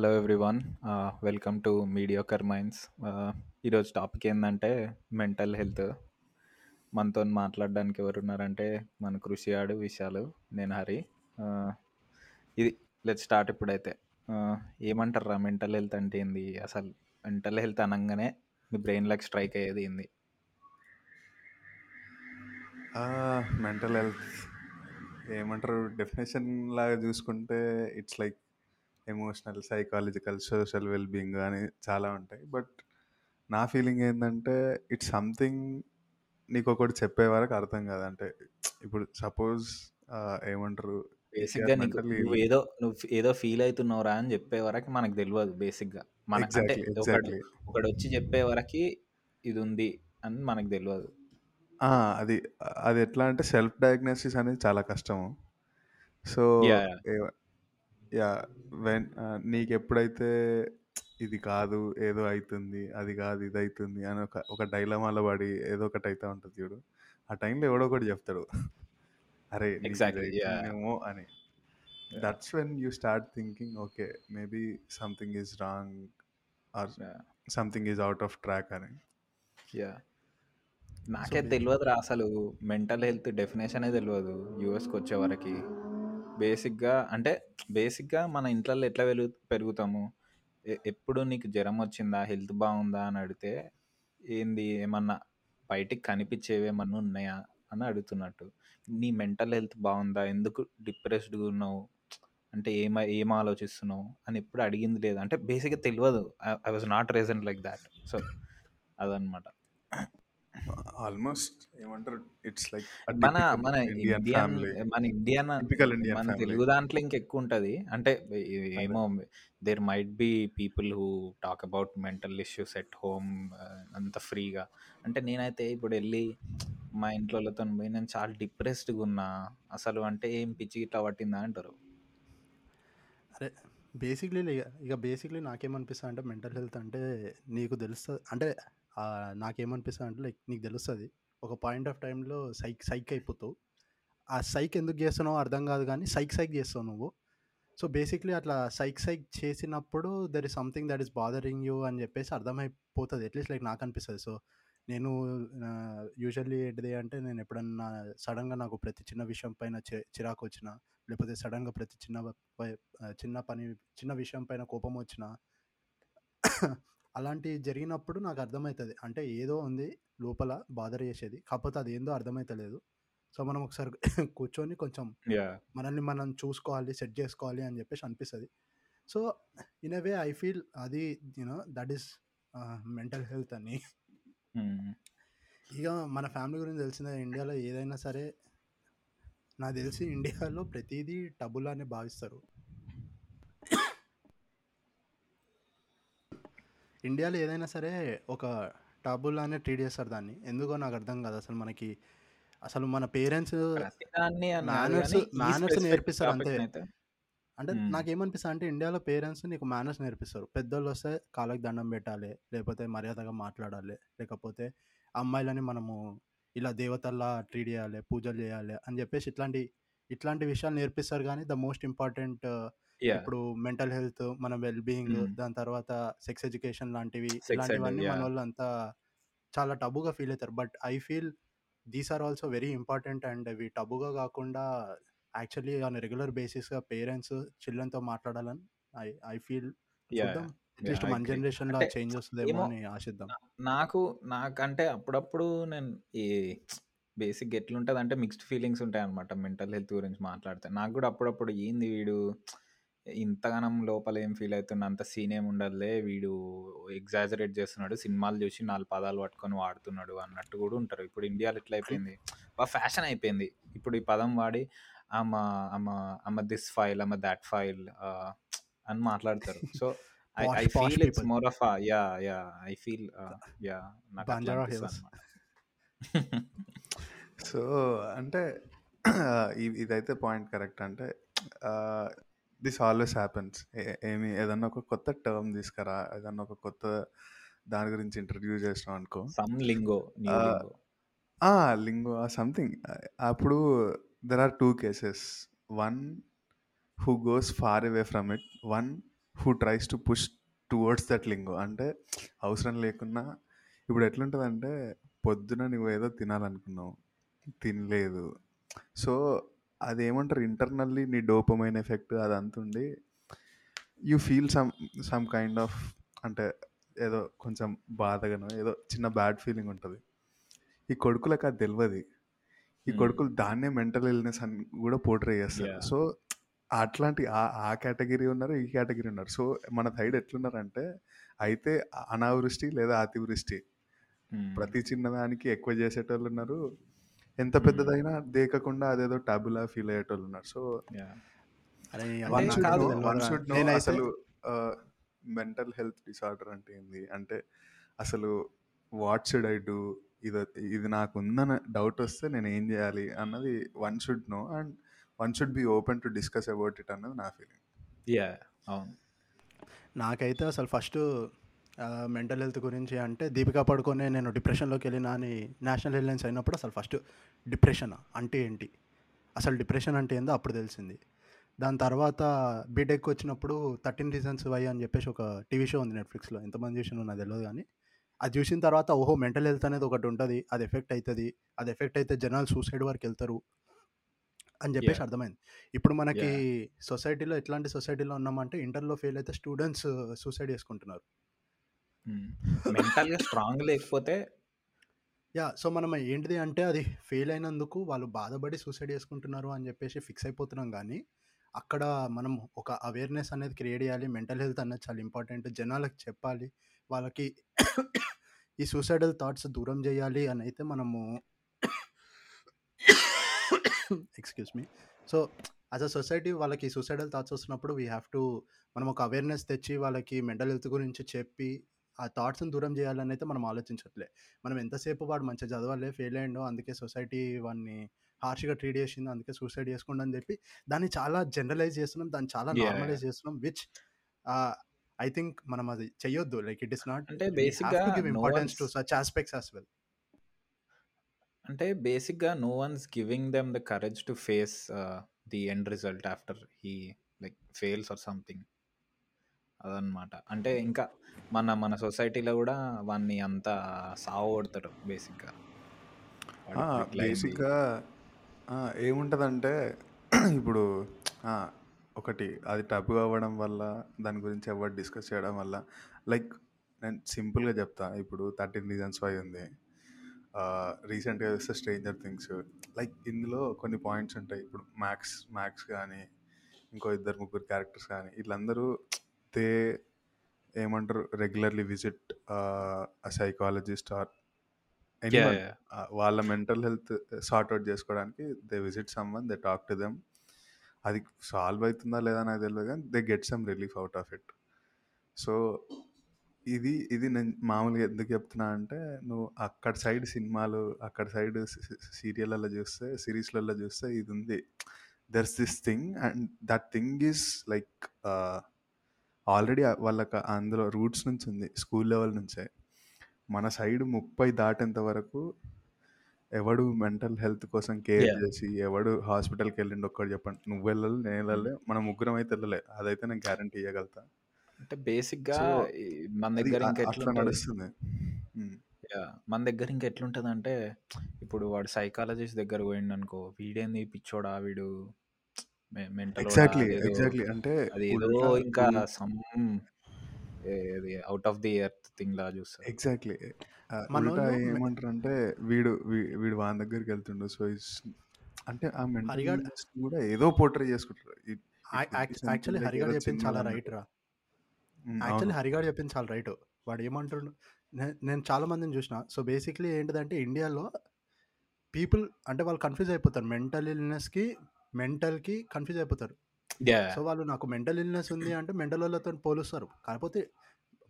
Hello everyone welcome to mediocre minds ఈరోజు topic ఏంటంటే mental health మనతో మాట్లాడడానికి ఎవరు ఉన్నారంటే మన కృషి ఆడు విషయాలు నేను హరి. Uh, ఇది లెట్ స్టార్ట్ ఇప్పుడైతే. ఏమంటారా మెంటల్ హెల్త్ అంటే ఏంది? అసలు మెంటల్ హెల్త్ అనగానే మీ బ్రెయిన్లోకి స్ట్రైక్ అయ్యేది ఏంది? మెంటల్ హెల్త్ ఏమంటారు? డెఫినేషన్ లాగా చూసుకుంటే it's like emotional psychological social wellbeing అని చాలా ఉంటాయి. బట్ నా ఫీలింగ్ ఏంటంటే ఇట్స్ సంథింగ్ నీకు ఒకటి చెప్పే వరకు అర్థం కాదు. అంటే ఇప్పుడు సపోజ్ ఏమంటారు? బేసిక్గా నీకు నువ్వు. ఏదో నువ్వు ఏదో ఫీల్ అవుతున్నావురా అని చెప్పే వరకు మనకు తెలియదు బేసిక్గా మన ఒకడు ఒకడు వచ్చి చెప్పే వరకు ఇది ఉంది అని మనకు తెలియదు అది అది ఎట్లా అంటే సెల్ఫ్ డయాగ్నోసిస్ అనేది చాలా కష్టము. సో యా వెన్ నీకు ఎప్పుడైతే ఇది కాదు ఏదో అవుతుంది అది కాదు ఇది అవుతుంది అని ఒక ఒక డైలమాలో పడి ఏదో ఒకటి అయితే ఉంటుంది చూడు. ఆ టైంలో ఎవడో ఒకటి చెప్తాడు. అరే నీకు ఇది ఎగ్జాక్ట్లీ అని. That's when you start thinking okay maybe something is wrong or something is out of track అని. సో నాకే తెలియదురా అసలు మెంటల్ హెల్త్ డెఫినేషనే తెలియదు యూఎస్కి వచ్చే వరకు. బేసిక్గా అంటే బేసిక్గా మన ఇంట్లో ఎట్లా వెలుగు పెరుగుతాము? ఎప్పుడు నీకు జ్వరం వచ్చిందా? హెల్త్ బాగుందా? అని అడిగితే ఏంది ఏమన్నా బయటికి కనిపించేవి ఏమన్నా ఉన్నాయా? అని అడుగుతున్నట్టు. నీ మెంటల్ హెల్త్ బాగుందా? ఎందుకు డిప్రెస్డ్గా ఉన్నావు? అంటే ఏమ ఏం ఆలోచిస్తున్నావు? అని ఎప్పుడు అడిగింది లేదు. అంటే బేసిక్గా తెలియదు I was not reason like that. So అదనమాట ఆల్మోస్ట్ ఏమంటారు ఇట్స్ లైక్ మన మన ఇండియన్ మన ఇండియన్ టిపికల్ ఇండియన్ మన తెలుగు దాంట్లో ఇంకెక్కువ ఉంటుంది అంటే ఏమో there might be people who talk about mental issues at home అంత ఫ్రీగా. అంటే నేనైతే ఇప్పుడు వెళ్ళి మా ఇంట్లో వాళ్ళతో పోయి నేను చాలా డిప్రెస్డ్గా ఉన్నా. అసలు అంటే ఏం పిచ్చి ఇట్లా పట్టిందా అంటారు? అరే బేసిక్లీ ఇక ఇక బేసిక్లీ నాకేమనిపిస్తుంది అంటే మెంటల్ హెల్త్ అంటే నీకు తెలుస్తుంది. అంటే నాకేమనిపిస్తుంది అంటే లైక్ నీకు తెలుస్తుంది ఒక పాయింట్ ఆఫ్ టైంలో సైక్ సైక్ అయిపోతావు. ఆ సైక్ ఎందుకు చేస్తున్నావు అర్థం కాదు కానీ సైక్ సైక్ చేస్తావు నువ్వు. సో బేసిక్లీ అట్లా సైక్ సైక్ చేసినప్పుడు there is something that is bothering you అని చెప్పేసి అర్థమైపోతుంది. అట్లీస్ట్ లైక్ నాకు అనిపిస్తుంది సో నేను యూజువల్లీ ఏంటిది అంటే నేను ఎప్పుడన్నా సడన్గా నాకు ప్రతి చిన్న విషయం పైన చిరాకు వచ్చిన లేకపోతే సడన్గా ప్రతి చిన్న చిన్న పని చిన్న విషయం పైన కోపం వచ్చిన అలాంటి జరిగినప్పుడు నాకు అర్థమవుతుంది అంటే ఏదో ఉంది లోపల బాధర్ చేసేది. కాకపోతే అది ఏందో అర్థమవుతలేదు సో మనం ఒకసారి కూర్చొని కొంచెం మనల్ని మనం చూసుకోవాలి సెట్ చేసుకోవాలి అని చెప్పేసి అనిపిస్తుంది. So in way I feel అది you know that is mental health అని. ఇక మన ఫ్యామిలీ గురించి తెలిసిందే. ఇండియాలో ఏదైనా సరే నాకు తెలిసి ఇండియాలో ప్రతిదీ టబులానే భావిస్తారు. ఇండియాలో ఏదైనా సరే ఒక టబులానే ట్రీట్ చేస్తారు దాన్ని. ఎందుకో నాకు అర్థం కాదు అసలు మనకి. అసలు మన పేరెంట్స్ మేనర్స్ మేనర్స్ నేర్పిస్తారు అంతే. అంటే నాకేమనిపిస్తుంది అంటే ఇండియాలో పేరెంట్స్ నీకు మేనర్స్ నేర్పిస్తారు. పెద్దోళ్ళు వస్తే కాళ్ళకి దండం పెట్టాలి లేకపోతే మర్యాదగా మాట్లాడాలి లేకపోతే అమ్మాయిలని మనము ఇలా దేవతల్లా ట్రీట్ చేయాలి పూజలు చేయాలి అని చెప్పేసి ఇట్లాంటి ఇట్లాంటి విషయాలు నేర్పిస్తారు కానీ ద మోస్ట్ ఇంపార్టెంట్ యా ఇప్పుడు మెంటల్ హెల్త్ మన వెల్ బీయింగ్ దాని తర్వాత సెక్స్ ఎడ్యుకేషన్ లాంటివి సెక్స్ అండ్ ఇలాంటివన్నీ యా. మన వాళ్ళు అంతా చాలా టబుగా ఫీల్ అవుతారు. But I feel these are also very important and ఇవి టబుగా కాకుండా యాక్చువల్లీ ఆన్ రెగ్యులర్ బేసిస్గా పేరెంట్స్ చిల్డ్రన్తో మాట్లాడాలని ఐ ఐ ఫీల్ యా. చూద్దాం. యా అట్లీస్ట్ ఐ మన అగ్రీ జనరేషన్లో అంటే చేంజ్ వస్తుందేమో ఏమో అని ఆశిద్దాం. నా- నాకు నాకంటే అప్పుడప్పుడు నేను ఈ బేసిక్ ఎట్లుంటుంది అంటే మిక్స్డ్ ఫీలింగ్స్ ఉంటాయి అనమాట మెంటల్ హెల్త్ గురించి మాట్లాడితే. నాకు కూడా అప్పుడప్పుడు ఏంది వీడు? ఇంతగానం లోపల ఏం ఫీల్ అవుతున్నా అంత సీన్ ఏం ఉండదులే వీడు ఎగ్జాజరేట్ చేస్తున్నాడు సినిమాలు చూసి నాలుగు పదాలు పట్టుకొని వాడుతున్నాడు అన్నట్టు కూడా ఉంటారు. ఇప్పుడు ఇండియాలో ఎట్లా అయిపోయింది? బాగా ఫ్యాషన్ అయిపోయింది. ఇప్పుడు ఈ పదం వాడి um um um this file um that file అని మాట్లాడతారు. So I I feel it's more of yeah yeah I feel yeah నాకు సో అంటే ఇదైతే పాయింట్ కరెక్ట్ అంటే దిస్ ఆల్వేస్ హ్యాపెన్స్. ఏమి ఏదన్నా ఒక కొత్త టర్మ్ తీసుకురా ఏదన్నా ఒక కొత్త దాని గురించి ఇంట్రడ్యూస్ చేసినాం అనుకో. Some lingo lingo. సంథింగ్ అప్పుడు there are two cases one who goes far away from it one who tries to push towards that lingo. అంటే అవసరం లేకున్నా ఇప్పుడు ఎట్లుంటుందంటే పొద్దున నువ్వు ఏదో తినాలనుకున్నావు. తినలేదు. సో అది ఏమంటారు ఇంటర్నల్లీ నీ డోపమైన ఎఫెక్ట్ అదంతా ఉండి you feel some some kind of అంటే ఏదో కొంచెం బాధగానో ఏదో చిన్న బ్యాడ్ ఫీలింగ్ ఉంటుంది. ఈ కొడుకులకు అది తెలియదు ఈ. కొడుకులు దాన్నే మెంటల్ ఇల్నెస్ అని కూడా పోర్ట్రే చేస్తారు. సో అట్లాంటి ఆ- ఆ కేటగిరీ ఉన్నారు ఈ కేటగిరీ ఉన్నారు. సో మన సైడ్ ఎట్లున్నారంటే అయితే అనావృష్టి లేదా అతివృష్టి. ప్రతి చిన్నదానికి ఎక్కువ చేసేటోళ్ళు ఉన్నారు. ఎంత. పెద్దదైనా దేకకుండా అదేదో టాబులా ఫీల్ అయ్యేటోళ్ళు ఉన్నారు సో Yeah. అరే వన్ అంటే షుడ్ కాదు, నో వన్ షుడ్ నో నేనైతే అసలు మెంటల్ హెల్త్ డిసార్డర్ అంటే ఏంది అంటే అసలు వాట్ షుడ్ ఐ డూ ఇది ఇది నాకు ఉందని డౌట్ వస్తే నేను ఏం చేయాలి అన్నది one should know and one should be open to discuss about it అన్నది నా ఫీలింగ్ Yeah. అవును నాకైతే అసలు ఫస్ట్ మెంటల్ హెల్త్ గురించి అంటే దీపికా పడుకొని నేను డిప్రెషన్లోకి వెళ్ళిన అని నేషనల్ హెల్త్ అయినప్పుడు అసలు ఫస్ట్ డిప్రెషన్ అంటే ఏంటి? అసలు డిప్రెషన్ అంటే ఏందో అప్పుడు తెలిసింది. దాని తర్వాత బీటెక్ వచ్చినప్పుడు థర్టీన్ రీజన్స్ వై అని చెప్పేసి ఒక టీవీ షో ఉంది నెట్ఫ్లిక్స్లో. ఎంతమంది చూసిన నాకు తెలియదు కానీ అది చూసిన తర్వాత ఓహో మెంటల్ హెల్త్ అనేది ఒకటి ఉంటుంది అది ఎఫెక్ట్ అవుతుంది అది ఎఫెక్ట్ అయితే జనాలు సూసైడ్ వరకు వెళ్తారు అని చెప్పేసి. అర్థమైంది. ఇప్పుడు మనకి సొసైటీలో ఎట్లాంటి సొసైటీలో ఉన్నామంటే ఇంటర్లో ఫెయిల్ అయితే స్టూడెంట్స్ సూసైడ్ చేసుకుంటున్నారు. మెంటల్గా స్ట్రాంగ్ లేకపోతే యా సో మనం ఏంటిది అంటే అది ఫెయిల్ అయినందుకు వాళ్ళు బాధపడి సూసైడ్ చేసుకుంటున్నారు అని చెప్పేసి ఫిక్స్ అయిపోతున్నాం కానీ అక్కడ మనం ఒక అవేర్నెస్ అనేది క్రియేట్ చేయాలి. మెంటల్ హెల్త్ అనేది చాలా ఇంపార్టెంట్. జనాలకు చెప్పాలి. వాళ్ళకి ఈ సూసైడల్ థాట్స్ దూరం చేయాలి అని అయితే మనము excuse me. So as a society వాళ్ళకి సూసైడల్ థాట్స్ వస్తున్నప్పుడు వీ హ్యావ్ టు మనం ఒక అవేర్నెస్ తెచ్చి వాళ్ళకి మెంటల్ హెల్త్ గురించి చెప్పి ఆ థాట్స్ని దూరం చేయాలని అయితే మనం ఆలోచించట్లే. మనం ఎంతసేపు వాడు మంచిగా చదవాలి ఫెయిల్ అయ్యిండో అందుకే సొసైటీ వాడిని హార్ష్గా ట్రీట్ చేసింది అందుకే సూసైడ్ చేసుకోండి అని చెప్పి దాన్ని చాలా జనరలైజ్ చేస్తున్నాం దాన్ని చాలా. నార్మలైజ్ చేస్తున్నాం విచ్ ఐ థింక్ మనం అది చెయ్యొద్దు. లైక్ ఇట్ ఇస్ నాట్ అంటే బేసిక్గా importance to such aspects as well అంటే బేసిక్గా no one's giving them the courage to face the end result after he like fails or something. అదనమాట అంటే ఇంకా మన మన సొసైటీలో కూడా వాడిని అంతా సావు కొడతారు బేసిక్గా బేసిక్గా ఏముంటుందంటే ఇప్పుడు ఒకటి అది టబు అవ్వడం వల్ల దాని గురించి ఎవరు డిస్కస్ చేయడం వల్ల లైక్ నేను సింపుల్గా చెప్తా. ఇప్పుడు థర్టీన్ రీజన్స్ వై ఉంది. రీసెంట్గా చూస్తే స్ట్రేంజర్ థింగ్స్. లైక్ ఇందులో కొన్ని పాయింట్స్ ఉంటాయి. ఇప్పుడు మ్యాక్స్ మ్యాక్స్ కానీ ఇంకో ఇద్దరు ముగ్గురు క్యారెక్టర్స్ కానీ వీళ్ళందరూ దే ఏమంటారు? Regularly visit psychologist or anyone. వాళ్ళ మెంటల్ హెల్త్ సార్ట్ అవుట్ చేసుకోవడానికి they visit someone they talk to them. అది సాల్వ్ అవుతుందా లేదా నాకు తెలియదు కానీ they get some relief out of it. So ఇది ఇది నేను మామూలుగా ఎందుకు చెప్తున్నా అంటే నువ్వు అక్కడ సైడ్ సినిమాలు అక్కడ సైడ్ సీరియళ్ళలో చూస్తే సిరీస్లలో చూస్తే ఇది ఉంది. There's this thing and that thing is like already వాళ్ళకి అందులో రూట్స్ నుంచి ఉంది స్కూల్ లెవెల్ నుంచే. మన సైడ్ ముప్పై దాటేంత వరకు ఎవడు మెంటల్ హెల్త్ కోసం కేర్. చేసి ఎవడు హాస్పిటల్కి వెళ్ళిండి ఒక్కడు చెప్పండి. నువ్వు వెళ్ళాలి నేను వెళ్ళాలి మన ముగ్గురం అయితే వెళ్ళలే. అదైతే నేను గ్యారంటీ ఇవ్వగలుగుతా అంటే బేసిక్గా So, మన దగ్గర ఇంకా ఎట్లుంటుంది? నడుస్తుంది. మన దగ్గర ఇంకా ఎట్లుంటుంది ఇప్పుడు వాడు సైకాలజిస్ట్ దగ్గర పోయిండు అనుకో వీడేంది పిచ్చోడా వీడు? Mental exactly exactly. అంటే అది ఏదో ఉల్టా ఇంకా some out of the earth thing లా చూస్తారు. ఎగ్జాక్ట్లీ. మనోళ్ళు ఉల్టా మె- ఏమంటారు అంటే వీడు వీ- వీడు వాని దగ్గరికి వెళ్తుండు. సో అంటే ఆ మెంటల్ హరిగాడ్ కూడా ఏదో పోర్ట్రే చేసుకుంటారు. could be something యాక్చువల్లీ హరిగాడు ఏదో చెప్పింది చాలా. రైట్ రా యాక్చువల్లీ అవును. హరిగాడు చెప్పింది చాలా రైట్. వాడు ఏమంటుండు నే- నేను చాలా మందిని చూసిన. సో బేసిక్లీ ఏంటిదంటే ఇండియాలో పీపుల్ అంటే వాళ్ళు కన్ఫ్యూజ్ అయిపోతారు. మెంటల్ ఇల్నెస్కి మెంటల్కి కన్ఫ్యూజ్ అయిపోతారు. సో వాళ్ళు నాకు మెంటల్ ఇల్నెస్ ఉంది అంటే మెంటల్ వాళ్ళతో పోలుస్తారు. కాకపోతే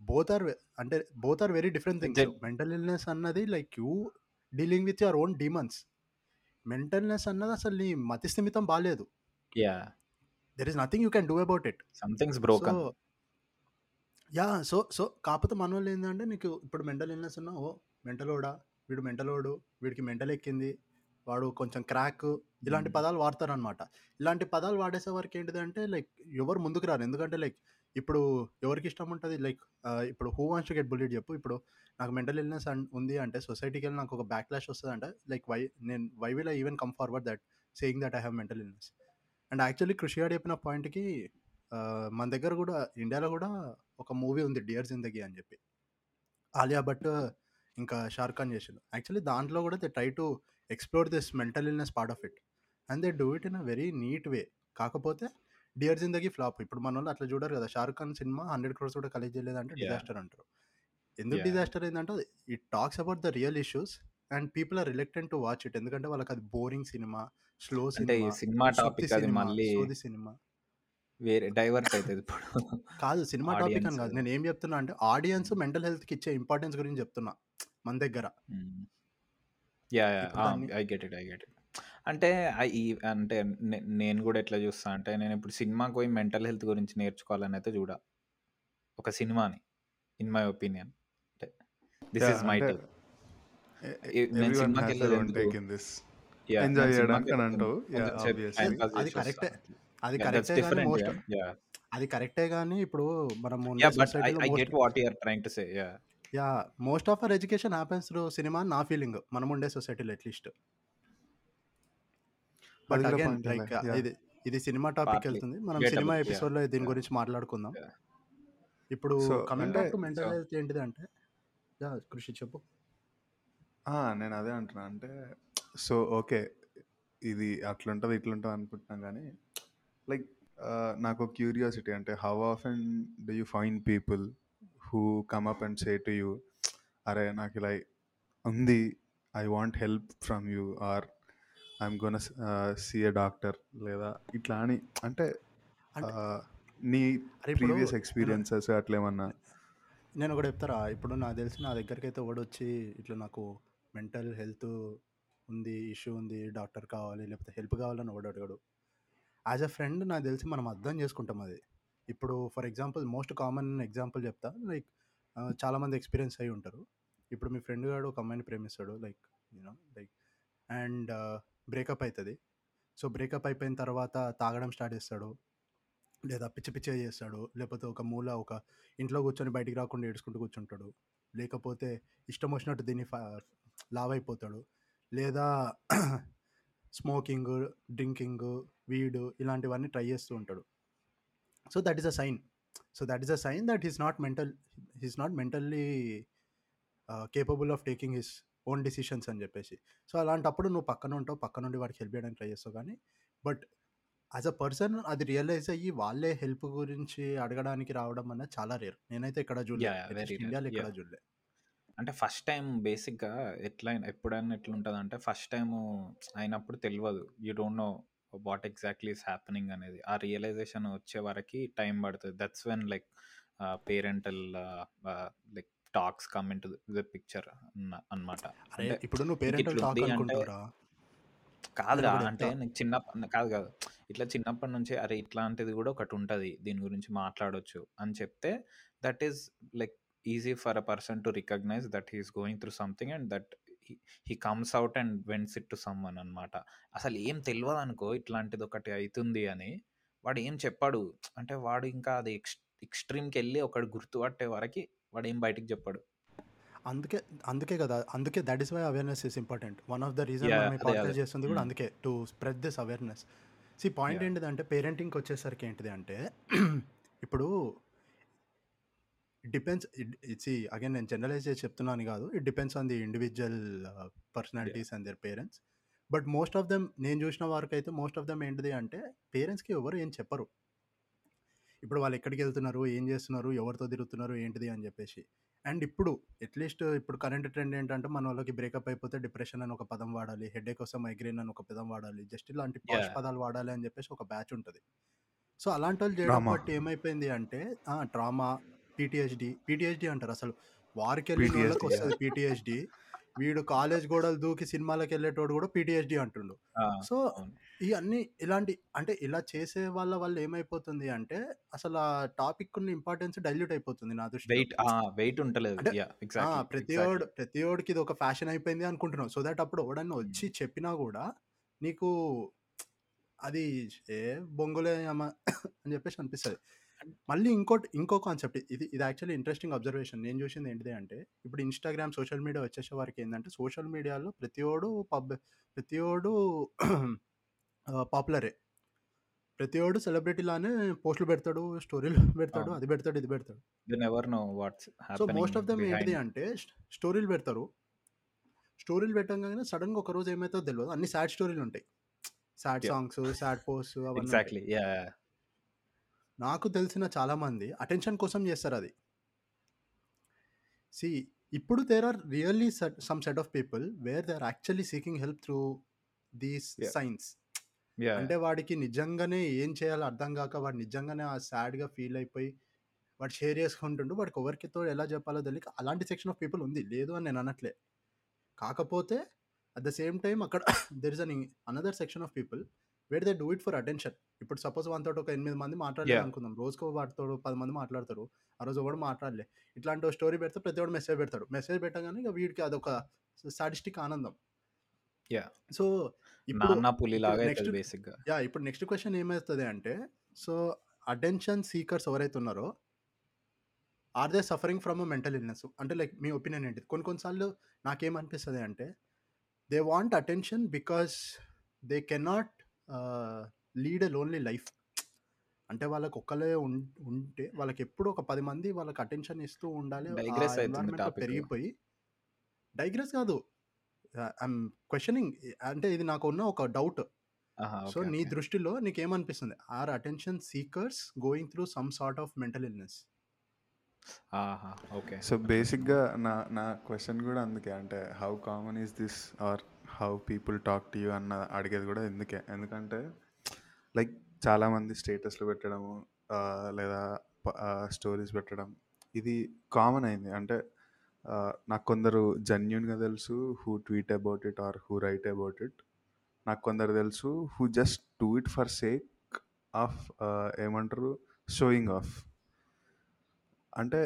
బోత్ ఆర్ అంటే both are very different things. Exact- mental illness అన్నది like you dealing with your own demons. Mentalness అన్నది అసలు నీ మతి స్థిమితం బాగాలేదు yeah there is nothing you can do about it something's broken yeah so so కాకపోతే మన వాళ్ళు ఏంటంటే నీకు ఇప్పుడు మెంటల్ ఇల్నెస్ ఉన్నా ఓ మెంటలోడా? వీడు మెంటలోడు వీడికి మెంటల్ ఎక్కింది వాడు కొంచెం క్రాక్ ఇలాంటి. పదాలు వాడతారనమాట. ఇలాంటి పదాలు వాడేసే వరకు ఏంటిదంటే లైక్ ఎవరు ముందుకు రారు. ఎందుకంటే లైక్ ఇప్పుడు ఎవరికి ఇష్టం ఉంటది లైక్ ఇప్పుడు who wants to get bullied చెప్పు. ఇప్పుడు నాకు మెంటల్ ఇల్‌నెస్ ఉంది అంటే సొసైటీకెళ్ళి నాకు ఒక బ్యాక్‌లాష్ వస్తదంటే లైక్ వై నేను why will I even come forward that saying that I have mental illness. And actually Krishi గాడు చెప్పిన పాయింట్‌కి మన దగ్గర గూడా ఇండియాలో గూడా ఒక మూవీ ఉంది 'డియర్ జిందగీ' అని చెప్పి. ఆలియా భట్ ఇంకా షారుఖ్ ఖాన్ చేసిండు. యాక్చువల్లీ దాంట్లో గూడా they try to explore this mental illness part of it. And they do it in a very neat way. కాకపోతే 'డియర్ జిందగీ' ఫ్లాప్. ఇప్పుడు మనోళ్ళు అట్లా చూడరు కదా! షారుఖ్ ఖాన్ సినిమా 100 క్రోర్స్ కూడా కలెక్ట్ చేయలేదంటే! డిజాస్టర్ అంటారు. ఎందుకు! డిజాస్టర్ అయిందంటే it talks about the real issues and people are reluctant to watch it. ఎందుకంటే వాళ్ళకి అది boring cinema, slow cinema, cinema సుత్తి టాపిక్ అది సినిమా, మళ్ళీ సోది సినిమా. వేరే డైవర్ట్ అయితది ఇప్పుడు. కాదు సినిమా టాపిక్ అని కాదు. నేను ఏం చెప్తున్నా అంటే ఆడియన్స్ మెంటల్ హెల్త్‌కి ఇచ్చే ఇంపార్టెన్స్ గురించి చెప్తున్నా. మన దగ్గర. హ్మ్. యాహ్! యాహ్! ఇప్పుడు ఆ! దాన్ని I get it. I get it. అంటే ఆహ్, ఈ అంటే నే నేను గూడా ఎట్లా చూస్తా అంటే నేను ఇప్పుడు సినిమాకి పోయి మెంటల్ హెల్త్ గురించి నేర్చుకోవాలని అయితే చూడ. ఒక సినిమాని ఇన్ మై ఒపీనియన్. అంటే దిస్ యాహ్! ఈస్ మై అంటే టేక్. ఎ ఈ ఎ నేను ఎవ్రీవన్ సినిమాకి హాస్ వెళ్ళేది దేర్ ఓన్ ఎందుకు? Take in this. Yeah! Enjoy నేను సినిమాకి చేయడానికి అని వెళ్ళేది అంటావు. యాహ్! కొంచెం సేపు టైమ్ ఆబ్వియస్లీ. పాస్ అది చేసి వస్తా. కరెక్టే. అది యాహ్! దట్స్ కరెక్టే గానీ డిఫరెంట్. Most yeah! యాహ్! అది కరెక్టే గానీ ఇప్పుడు మనం ఉండే యాహ్! బట్ ఐ సొసైటీలో I most get what you are trying to say. Yeah! Yeah! Most of our education happens through cinema అని నా ఫీలింగ్. మనం ఉండే సొసైటీలో అట్‌లీస్ట్. అది బట్ కూడా అగైన్ పాయింటేలే. Like yeah! ఇది ఇది సినిమా టాపిక్. ఎళ్తుంది. మనం సినిమా. యాహ్! ఎపిసోడ్‌లో దీని యాహ్! గురించి మాట్లాడుకుందాం. యాహ్! ఇప్పుడు సో కమింగ్ అంటే back to so mental health ఏంటిదంటే యాహ్! కృషి చెప్పు. ఆ! నేను అదే అంటున్నా. అంటే సో ఓకే. ఇది అట్లుంటది, ఇట్లుంటది అనుకుంటున్నాం గానీ లైక్ ఆహ్, నాకో క్యూరియాసిటీ అంటే how often do you find people who come up and say to you అరే! నాకిలా ఉంది. I want help from you or I'm gonna see a doctor లేదా ఇట్లా అని అంటే ఆహ్, నీ ప్రీవియస్ ఎక్స్‌పీరియన్సెస్ అట్లేమన్నా నేను ఒకటి చెప్తారా? ఇప్పుడు నాకు తెలిసి నా దగ్గరికైతే ఎవడొచ్చి ఇట్లా నాకు మెంటల్ హెల్త్ ఉంది, ఇష్యూ ఉంది, డాక్టర్ కావాలి, లేకపోతే హెల్ప్ కావాలని ఎవడు అడగడు. యాస్ ఎ ఫ్రెండ్ నాకు తెలిసి మనం అర్థం చేసుకుంటాం అది. ఇప్పుడు for example most common example చెప్తా. లైక్ చాలామంది ఎక్స్‌పీరియన్స్ అయి ఉంటారు. ఇప్పుడు మీ ఫ్రెండ్ గాడు ఒక అమ్మాయిని ప్రేమిస్తాడు. Like you know like and breakup అవుతుంది సో, బ్రేకప్ అయిపోయిన తర్వాత తాగడం స్టార్ట్ చేస్తాడు. లేదా పిచ్చి పిచ్చిగా చేస్తాడు. లేకపోతే ఒక మూల ఒక ఇంట్లో కూర్చొని బయటికి రాకుండా ఏడుచుకుంటూ కూర్చుంటాడు. లేకపోతే ఇష్టం వచ్చినట్టు దీన్ని ఫ లావైపోతాడు. లేదా స్మోకింగ్ డ్రింకింగ్ వీడు ఇలాంటివన్నీ ట్రై చేస్తూ ఉంటాడు. So, that is a sign. So, that is a sign that he is not mental he is not mentally ah, capable of taking his own decisions అని చెప్పేసి. సో, అలాంటప్పుడు నువ్వు పక్కన ఉంటావు. పక్క నుండి వాడికి హెల్ప్ చేయడానికి ట్రై చేస్తావు కానీ బట్ యాస్ ఎ పర్సన్ అది రియలైజ్ అయ్యి వాళ్ళే హెల్ప్ గురించి అడగడానికి రావడం అనేది చాలా రేర్. నేనైతే ఎక్కడ చూడలే. ఇండియాలో ఎక్కడ యాహ్! చూడలే. అంటే ఫస్ట్ టైమ్ బేసిక్‌గా ఎట్లైనా ఎప్పుడైనా ఎట్లుంటదంటే ఫస్ట్ టైము అయినప్పుడు తెలవదు. You don't know what exactly is happening అనేది. ఆ రియలైజేషన్ వచ్చే వరకి టైం పడతది. That's when like parental like talks come into the picture! అంటే ఇప్పుడు నువ్వు పేరెంటల్ టాక్ కాదురా అంటే. నీకు చిన్న కాదు కాదు. ఇట్లా చిన్నప్పటి నుంచే అరే! ఇట్లాంటిది కూడా ఒకటి ఉంటది. దీని గురించి మాట్లాడొచ్చు అని చెప్తే that is like easy for a person to recognize that he is going through something and that he comes out and vents it to someone అన్నమాట. అసలు ఏం తెలవదనుకో ఇట్లాంటిది ఒకటి అయితుంది అని వాడు ఏం చెప్పడు. అంటే వాడు ఇంకా అది ఎక్స్ ఎక్స్‌ట్రీమ్‌కెళ్ళి ఒకడు గుర్తుపట్టే వరకి వాడు ఏం బయటికి చెప్పడు. అందుకే అందుకే కదా! అందుకే that is why awareness is important. One of the reason podcast. చేస్తుంది కూడా హ్మ్. అందుకే to spread this awareness. See point! ఏంటిదంటే పేరెంటింగ్‌కి వచ్చేసరికి ఏంటిది అంటే ఇప్పుడు depends it it see again నేను జనరలైజ్ చేసి చెప్తున్నాను కాదు. It depends on the individual yeah! Personalities and their parents. But most of them నేను చూసిన వరకైతే మోస్ట్ ఆఫ్ దెమ్ ఏంటిది అంటే పేరెంట్స్‌కి ఎవరు ఏం చెప్పరు. ఇప్పుడు వాళ్ళు ఎక్కడికెళ్తున్నారు? ఏం చేస్తున్నారు? ఎవరితో తిరుగుతున్నారు? ఏంటిది అని చెప్పేసి. అండ్ ఇప్పుడు అట్‌లీస్ట్ ఇప్పుడు కరెంట్ ట్రెండ్ ఏంటంటే మనోళ్ళకి బ్రేకప్ అయిపోతే డిప్రెషన్ అని ఒక పదం వాడాలి. హెడేక్ వస్తే మైగ్రేన్ అని ఒక పదం వాడాలి. జస్ట్ ఇలాంటి పాష్! పదాలు వాడాలి అని చెప్పేసి ఒక బ్యాచ్ ఉంటది. సో, అలాంటోళ్ళు చేయడం డ్రామా. బట్టి ఏమైపోయింది అంటే! ట్రామా, పీటీఎస్‌డీ, పీటీఎస్‌డీ అంటారు అసలు. యాహ్! వస్తది పీటీఎస్‌డీ. వీడు కాలేజ్ గోడలు దూకి సినిమాలకు వెళ్ళేటోడు కూడా పీటీఎస్డి అంటుండు. సో ఇవన్నీ ఇలాంటి అంటే ఇలా చేసే వాళ్ళ వల్ల ఏమైపోతుంది అంటే అసలు ఆ టాపిక్ ఉన్న ఇంపార్టెన్స్ డైల్యూట్ అయిపోతుంది నా దృష్టిలో. వెయిట్ ఉంటలేదు. ప్రతి ఓడు ప్రతి ఓడికి ఇది ఒక ఫ్యాషన్ అయిపోయింది అనుకుంటున్నావు. సో దట్ అప్పుడు ఎవడన్నా వచ్చి చెప్పినా కూడా నీకు అది ఏ బొంగులే అని చెప్పేసి అనిపిస్తుంది. మళ్ళీ ఇంకోటి ఇంకో కాన్సెప్ట్. ఇది ఇది యాక్చువల్లీ ఇంట్రెస్టింగ్ అబ్జర్వేషన్. నేను చూసింది ఏంటిది అంటే ఇప్పుడు ఇన్స్టాగ్రామ్ సోషల్ మీడియా వచ్చేసే వారికి ఏంటంటే సోషల్ మీడియాలో ప్రతి ఓడు పబ్ ప్రతి ఓడు పాపులరే. ప్రతి ఓడు సెలబ్రిటీ లానే పోస్టులు పెడతాడు స్టోరీలు పెడతాడు అది పెడతాడు ఇది పెడతాడు. సో మోస్ట్ ఆఫ్ దమ్ ఏంటిది అంటే స్టోరీలు పెడతారు. స్టోరీలు పెట్టంగానే సడన్గా ఒక రోజు ఏమైతుందో తెలియదు అన్ని సాడ్ స్టోరీలు ఉంటాయి. సాడ్ సాంగ్స్ సాడ్ పోస్ట్ అవన్నీ నాకు తెలిసిన చాలా మంది అటెన్షన్ కోసం చేస్తారు అది. సి ఇప్పుడు there are really some set of people where they are actually seeking help through these signs అంటే వాడికి నిజంగానే ఏం చేయాలో అర్థం కాక వాడు నిజంగానే ఆ సాడ్గా ఫీల్ అయిపోయి వాడు షేర్ చేసుకుంటుండు వాడికి ఎవరికితో ఎలా చెప్పాలో తెలియక అలాంటి సెక్షన్ ఆఫ్ పీపుల్ ఉంది. లేదు అని నేను అనట్లే. కాకపోతే అట్ ద సేమ్ టైం అక్కడ there is an another section of people where they do it for attention ఇప్పుడు సపోజ్ మనతో ఒక ఎనిమిది మంది మాట్లాడలేదు అనుకుందాం. రోజుకో వాటితో పది మంది మాట్లాడతారు. ఆ రోజు ఎవడు మాట్లాడలే. ఇట్లాంటి స్టోరీ పెడితే ప్రతి ఒక్కడు మెసేజ్ పెడతాడు. మెసేజ్ పెట్టగానే ఇక వీడికి అదొక సాటిస్టిక్ ఆనందం. సో నెక్స్ట్ యా ఇప్పుడు నెక్స్ట్ క్వశ్చన్ ఏమవుతుంది అంటే సో అటెన్షన్ సీకర్స్ ఎవరైతే ఉన్నారో are they suffering from a mental illness అంటే లైక్ మీ ఒపీనియన్ ఏంటిది? కొన్ని కొన్నిసార్లు నాకేమనిపిస్తుంది అంటే they want attention because they cannot lead a lonely life. అంటే వాళ్ళకి ఒక్కలే ఉం- ఉంటే వాళ్ళకి ఎప్పుడు ఒక పది మంది వాళ్ళకి అటెన్షన్ ఇస్తూ ఉండాలి. పెరిగిపోయి డైగ్రెస్ కాదు. ఐఎమ్ క్వశ్చనింగ్ అంటే ఇది నాకు ఉన్న ఒక డౌట్. సో నీ దృష్టిలో నీకేమనిపిస్తుంది? Are attention seekers going through some sort of mental illness? ఆహా ఓకే. సో బేసిక్గా నా నా క్వశ్చన్ కూడా అందుకే. అంటే how common is this? Or how people talk to you అన్న అడిగేది కూడా ఎందుకే? ఎందుకంటే లైక్ చాలామంది స్టేటస్లు పెట్టడము లేదా స్టోరీస్ పెట్టడం ఇది కామన్ అయింది. అంటే నాకు కొందరు జెన్యున్గా తెలుసు who tweet about it or who write about it నాకు కొందరు తెలుసు who just do it for sake of ఏమంటారు షోయింగ్ ఆఫ్ అంటే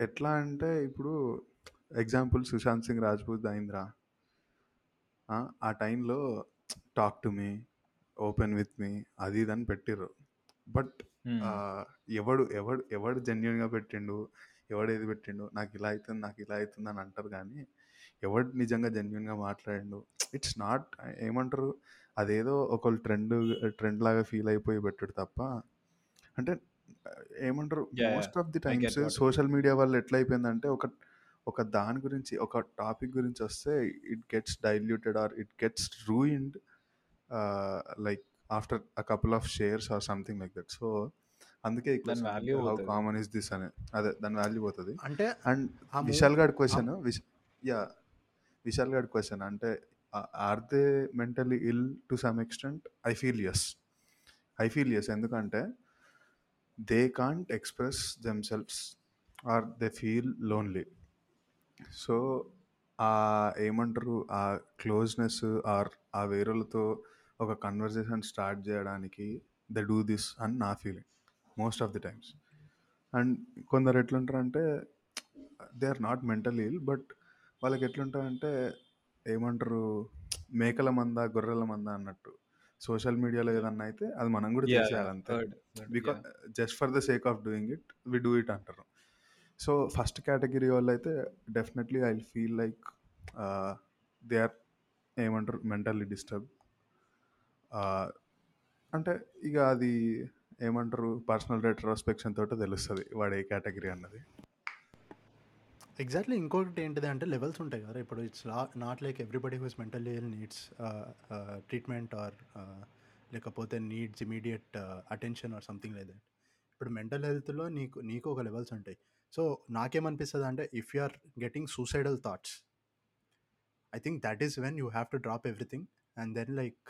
ఎట్లా అంటే ఇప్పుడు ఎగ్జాంపుల్ సుశాంత్ సింగ్ రాజ్పూత్ అయిందిరా. ఆ ఆ టైంలో talk to me open with me అది ఇది అని పెట్టిర్రు. బట్ ఎవడు ఎవడు ఎవడు జెన్యున్గా పెట్టిండు ఎవడు ఏది పెట్టిండు నాకు ఇలా అవుతుంది నాకు ఇలా అవుతుంది అని అంటారు కానీ ఎవడు నిజంగా జెన్యున్గా మాట్లాడిండు ఇట్స్ నాట్ ఏమంటారు అదేదో ఒకళ్ళు ట్రెండ్ ట్రెండ్ లాగా ఫీల్ అయిపోయి పెట్టాడు తప్ప అంటే ఏమంటారు most of the I get times what social media వల్ల ఎట్లా అయిపోయిందంటే ఒక ఒక దాని గురించి ఒక టాపిక్ గురించి వస్తే it gets diluted or it gets ruined like after a couple of shares or something like that so అందుకే value how common is this అని. అదే దాని వాల్యూ పోతుంది. అంటే అండ్ విశాల్ గారి ఆ- క్వశ్చన్ విశ్ యా విశాల్ గారి క్వశ్చన్ అంటే are they mentally ill to some extent I feel yes I feel yes ఎందుకంటే they can't express themselves or they feel lonely so ఆ ఏమంటారు? ఆ క్లోజ్నెస్ ఆర్ ఆ వేరులతో ఒక కన్వర్జేషన్ స్టార్ట్ చేయడానికి ద డూ దిస్ అని నా feeling most of the times. And కొందరు ఎట్లుంటారంటే they are not mental ill but వాళ్ళకి ఎట్లుంటారంటే ఏమంటారు? మేకల మంద గొర్రెల మంద అన్నట్టు. సోషల్ మీడియాలో ఏదన్నా అయితే అది మనం కూడా యా యా చేసేయాలి అంతే. Heard heard because yeah just for the sake of doing it we do it అంటారు. సో ఫస్ట్ కేటగిరీ వాళ్ళు అయితే definitely I feel like they are ఏమంటారు మెంటల్లీ డిస్టర్బ్. అంటే ఇక అది ఏమంటారు పర్సనల్ రెట్రోస్పెక్షన్ తోటి తెలుస్తుంది వాడు ఏ కేటగిరీ అన్నది. ఎగ్జాక్ట్లీ ఇంకొకటి ఏంటిది అంటే లెవెల్స్ ఉంటాయి కదా. ఇప్పుడు it's not like everybody who's mentally needs treatment or లేకపోతే needs immediate attention or something like that. ఇప్పుడు మెంటల్ హెల్త్లో నీకు నీకు ఒక లెవెల్స్ ఉంటాయి. సో నాకేమనిపిస్తుంది అంటే if you are getting suicidal thoughts I think that is when you have to drop everything and then like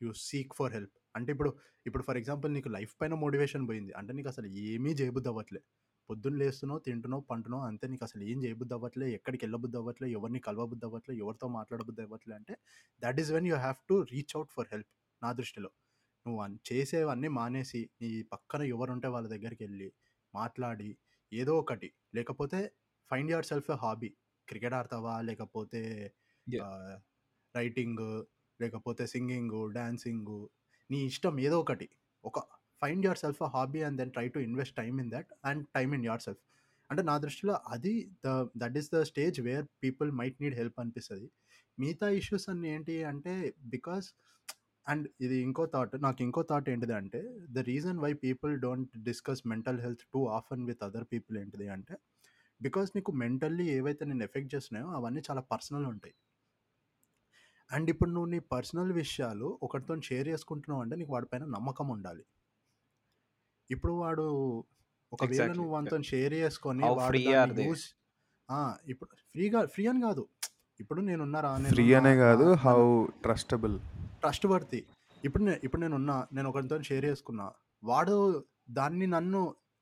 you seek for help అంటే ఇప్పుడు ఇప్పుడు ఫర్ ఎగ్జాంపుల్ నీకు లైఫ్ పైన మోటివేషన్ పోయింది. అంటే నీకు అసలు ఏమీ చేయబుద్ది అవ్వట్లే పొద్దున్న లేస్తున్నావు తింటున్నావు పంటున్నావు అంతే నీకు అసలు ఏం చేయబుద్ధి అవ్వట్లే ఎక్కడికి వెళ్ళబుద్ధి అవ్వట్లే ఎవరిని కలవబుద్ధి అవ్వట్లే ఎవరితో మాట్లాడబుద్ధి అవ్వట్లే అంటే that is when you have to reach out for help నా దృష్టిలో. నువ్వు అన్- చేసేవన్నీ మానేసి నీ పక్కన ఎవరు ఉంటే వాళ్ళ దగ్గరికి వెళ్ళి మాట్లాడి ఏదో ఒకటి. లేకపోతే find yourself hobby cricket ఆడతావా? లేకపోతే. రైటింగ్ లేకపోతే సింగింగ్ డాన్సింగ్ నీ ఇష్టం ఏదో ఒకటి. ఒక find yourself hobby and then try to invest time in that and time in yourself అంటే నా దృష్టిలో అది the that is the stage where people might need help అనిపిస్తుంది. మిగతా ఇష్యూస్ అన్ని ఏంటి అంటే బికాస్ అండ్ ఇది ఇంకో థాట్ నాకు ఇంకో థాట్ ఏంటిది అంటే the reason why people don't discuss mental health too often with other people ఏంటిది అంటే బికాస్ నీకు మెంటల్లీ ఏవైతే నేను ఎఫెక్ట్ చేస్తున్నాయో అవన్నీ చాలా పర్సనల్ ఉంటాయి. అండ్ ఇప్పుడు నువ్వు నీ పర్సనల్ విషయాలు ఒకరితో షేర్ చేసుకుంటున్నావు అంటే నీకు వాడిపైన నమ్మకం ఉండాలి. ఇప్పుడు వాడు ఒకవేళ. నువ్వు వాడితో షేర్ చేసుకొని ఇప్పుడు ఫ్రీగా ఫ్రీ అని కాదు. ఇప్పుడు నేనున్నారా ఫ్రీ అనే కాదు హౌ ట్రస్టబుల్ ట్రస్ట్ వర్తి ఇప్పుడు నేను ఇప్పుడు నేను ఉన్నా నేను ఒకరితో షేర్ చేసుకున్నా. వాడు దాన్ని నన్ను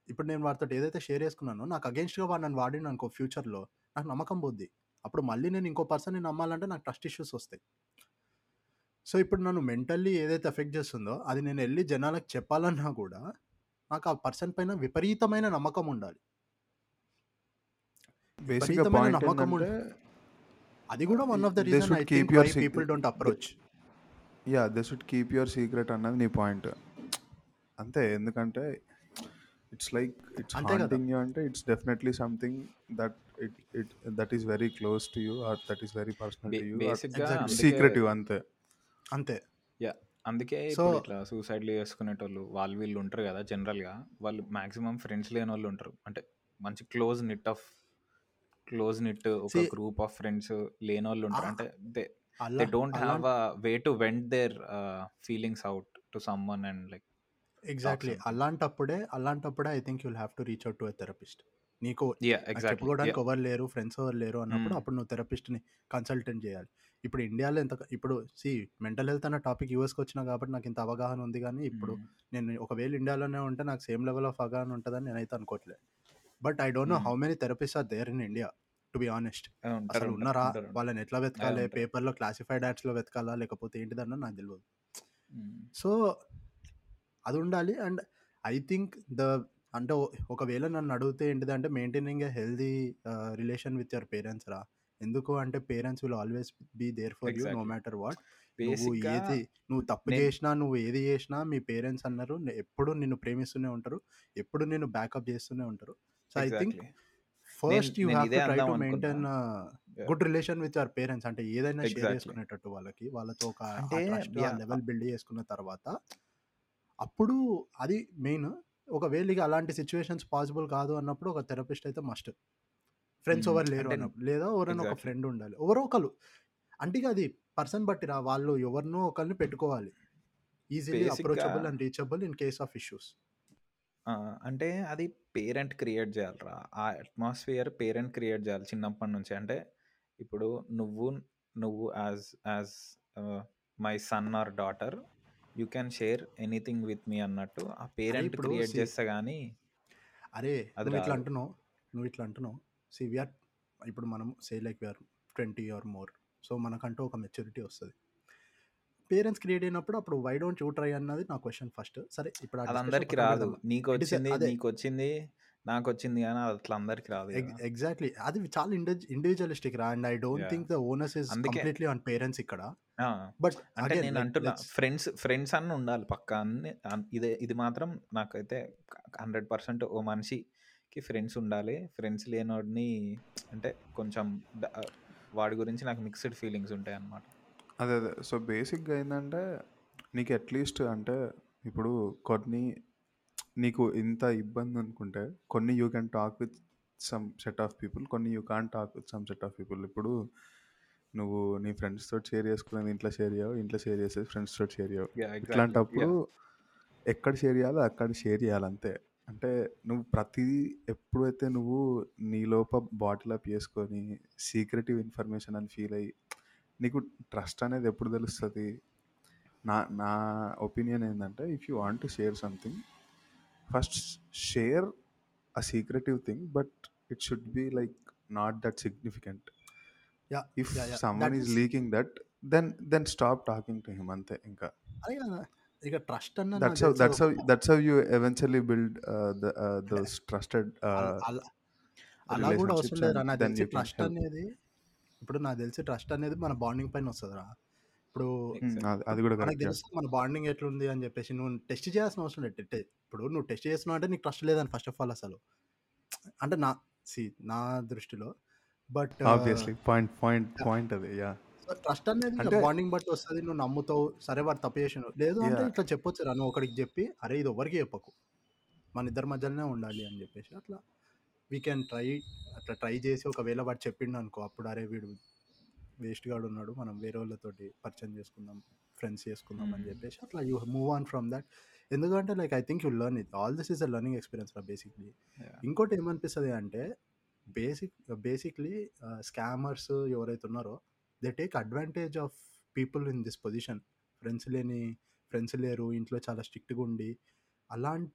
ఇప్పుడు నేను వాడితో ఏదైతే షేర్ చేసుకున్నానో నాకు అగేన్స్ట్గా వాడు నన్ను వాడిన అనుకో ఫ్యూచర్లో నాకు నమ్మకం పోద్ది. అప్పుడు మళ్ళీ నేను ఇంకో పర్సన్ని నమ్మాలంటే నాకు ట్రస్ట్ ఇష్యూస్ వస్తాయి. సో ఇప్పుడు నన్ను మెంటల్లీ ఏదైతే ఎఫెక్ట్ చేస్తుందో అది నేను వెళ్ళి జనాలకు చెప్పాలన్నా కూడా నాకు ఆ పర్సన్ పైన విపరీతమైన నమ్మకం ఉండాలి. విపరీతమైన నమ్మకం ఏంటంటే అది కూడా one of the reason I think people don't approach yeah they should keep your secret అన్నది నీ పాయింట్ అంతే ఎందుకంటే ఇట్స్ లైక్ ఇట్స్ అంతే కదా. హాంటింగ్ యూ అంటే it's definitely something that it it that is very close to you or that is very personal to you బేసిక్గా. అందుకే- secretive అంతే. అంతే. అందుకే So- ఇప్పుడు ఇట్లా సూసైడ్లు చేసుకునేటోళ్ళు వాళ్ళు వీళ్ళు ఉంటారు కదా జనరల్గా వాళ్ళు మాక్సిమం ఫ్రెండ్స్ లేని వాళ్ళు ఉంటారు. అంటే మంచి close knit of close knit ఒక గ్రూప్ ఆఫ్ ఫ్రెండ్స్ లేని వాళ్ళు ఉంటారు. అంటే దే అలా have a way to vent their feelings out to someone and like exactly. అలాంటప్పుడే అలాంటప్పుడే I think you'll have to reach out to therapist నీకు చెప్పుకోవడానికి ఎవరు లేరు ఫ్రెండ్స్ ఎవరు లేరు అన్నప్పుడు Mm. అప్పుడు నువ్వు థెరపిస్ట్ని కన్సల్టెంట్ చేయాలి. ఇప్పుడు ఇండియాలో ఎంత ఇప్పుడు సి మెంటల్ హెల్త్ అన్న టాపిక్ యూఎస్కి వచ్చినా కాబట్టి నాకు ఇంత అవగాహన ఉంది కానీ ఇప్పుడు నేను ఒకవేళ ఇండియాలోనే ఉంటే నాకు సేమ్ లెవెల్ ఆఫ్ అవగాహన ఉంటుందని నేనైతే అనుకోవట్లేదు. But I don't know. How many therapist are there in India to be honest అసలు ఉన్నారా? వాళ్ళని ఎట్లా వెతకాలి. పేపర్లో క్లాసిఫైడ్ యాడ్స్లో వెతకాలా? లేకపోతే ఏంటిదన్నా నాకు తెలియదు. సో అది ఉండాలి. అండ్ ఐ థింక్ ద అంటే ఒకవేళ నన్ను అడిగితే ఏంటిదంటే maintaining a healthy relation with your parents రా. ఎందుకు అంటే parents will always be there for you no. Matter what నువ్వు ఏది నువ్వు తప్పు నేను- చేసినా నువ్వు ఏది చేసినా మీ పేరెంట్స్ అన్నారు. "నే- ఎప్పుడు నిన్ను ప్రేమిస్తూనే ఉంటారు. ఎప్పుడు నిన్ను బ్యాకప్ చేస్తూనే ఉంటారు. So I think first you have to try to maintain. Good relation with your parents అంటే ఏదైనా షేర్. చేసుకునేటట్టు వాళ్ళకి వాళ్ళతో ఒక అంటే, ట్రస్ట్ ఆ yeah. లెవెల్ బిల్డ్ చేసుకున్న తర్వాత అప్పుడు అది మెయిన్ ఒకవేళ ఇక అలాంటి సిచ్యువేషన్స్ పాసిబుల్ కాదు అన్నప్పుడు ఒక థెరపిస్ట్ అయితే మస్ట్ ఫ్రెండ్స్. ఎవరు లేరు అన్నప్పుడు లేదా ఎవరైనా ఒక. ఫ్రెండ్ ఉండాలి ఎవరో ఒకరు అంటే అది పర్సన్ బట్టి రా వాళ్ళు ఎవరినో ఒకరిని పెట్టుకోవాలి easily approachable and reachable in case of issues ఆ, అంటే అది పేరెంట్ క్రియేట్ చేయాలరా. ఆ అట్మాస్ఫియర్ పేరెంట్ క్రియేట్ చేయాలి చిన్నప్పటి నుంచి. అంటే ఇప్పుడు నువ్వు నువ్వు as as my son or daughter you can share anything with me అన్నట్టు ఆ పేరెంట్ ఇప్పుడు క్రియేట్ చేస్తే కానీ అరే అది ఇట్లా రాదు. అంటున్నావు నువ్వు ఇట్లా అంటున్నావు. సి వీఆర్ ఇప్పుడు మనం say like we're twenty or more so మనకంటూ ఒక మెచ్యూరిటీ వస్తుంది. పేరెంట్స్ క్రియేట్ అయినప్పుడు అప్పుడు వై డోంట్ యూ ట్రై అన్నది నా క్వశ్చన్ ఫస్ట్. సరే ఇప్పుడు అందరికి రాదు. నీకు వచ్చింది. నీకు వచ్చింది నాకు వచ్చింది కానీ అట్లా అందరికి రాదు. ఎగ్జాక్ట్లీ. అది చాలా ఇండివిజువలిస్టిక్ రా. And I don't. Think the owners is completely on parents ఇక్కడ. బట్ అంటే నేను అంటున్నా ఫ్రెండ్స్ ఫ్రెండ్స్ అన్న ఉండాలి పక్క. అన్ని అన్- ఇదే ఇది మాత్రం నాకైతే హండ్రెడ్ పర్సెంట్ ఓ మనిషికి ఫ్రెండ్స్ ఉండాలి. ఫ్రెండ్స్ లేనోడిని అంటే కొంచెం వాడి గురించి నాకు మిక్స్డ్ ఫీలింగ్స్ ఉంటాయి అన్నమాట అదే అదే సో బేసిక్గా ఏంటంటే నీకు అట్లీస్ట్ అంటే ఇప్పుడు కొన్ని నీకు ఇంత ఇబ్బంది అనుకుంటే కొన్ని you can talk with some set of people కొన్ని you can talk with some set of people ఇప్పుడు నువ్వు నీ ఫ్రెండ్స్ తోటి షేర్ చేసుకునేది ఇంట్లో షేర్ చేయవు ఇంట్లో షేర్ చేసేది ఫ్రెండ్స్ తోటి షేర్ చేయవు. ఇట్లాంటప్పుడు. ఎక్కడ షేర్ చేయాలో అక్కడ షేర్ చేయాలి అంతే అంటే నువ్వు ప్రతిదీ ఎప్పుడైతే నువ్వు నీ లోప బాటిల్ అప్ చేసుకొని సీక్రెటివ్ ఇన్ఫర్మేషన్ అని ఫీల్ అయ్యి నీకు ట్రస్ట్ అనేది ఎప్పుడు తెలుస్తుంది? నా నా ఒపీనియన్ ఏంటంటే if you want to share something first share a secretive thing but it should be like not that significant if someone is leaking that then then stop talking to him అంతే ఇంకా. You eventually build trusted అవసరం trust అనేది ఇప్పుడు నాకు తెలిసి trust అనేది మన bonding పైన వస్తుందిరా. ఇప్పుడు అది కూడా మనకు తెలుసు మన బాండింగ్ ఎట్లుంది అని చెప్పేసి నువ్వు టెస్ట్ చేయాల్సిన అవసరం లేదు. ఇప్పుడు నువ్వు టెస్ట్ చేస్తున్నావు అంటే నీకు ట్రస్ట్ లేదని ఫస్ట్ ఆఫ్ ఆల్ అసలు. అంటే నా సి నా దృష్టిలో but obviously point point point అది యా. ట్రస్ట్ అనేది అంటే బాండింగ్ బట్టి వస్తుంది నువ్వు నమ్ముతావు సరే వాడు తప్పు చేసిన లేదు అంటే ఇట్లా చెప్పొచ్చు రా నువ్వు ఒకడికి చెప్పి అరే ఇది ఎవరికి చెప్పకు. మన ఇద్దరి మధ్యలోనే ఉండాలి అని చెప్పేసి అట్లా. వీ కెన్ ట్రై అట్లా ట్రై చేసి ఒకవేళ వాడు చెప్పిండు అనుకో అప్పుడు అరే వీడు వేస్ట్ గాడు ఉన్నాడు మనం వేరే వాళ్ళతోటి పరిచయం చేసుకుందాం ఫ్రెండ్స్ చేసుకుందాం అని చెప్పేసి అట్లా you move on from that ఎందుకంటే like I think you learn it all this is a learning experience రా బేసిక్లీ ఇంకోటి ఏమనిపిస్తుంది అంటే బేసిక్ బేసిక్లీ స్కామర్స్ ఎవరైతే ఉన్నారో they take advantage of people in this position friends లేని ఫ్రెండ్స్ లేరు ఇంట్లో చాలా స్ట్రిక్ట్గా ఉండి అలాంటి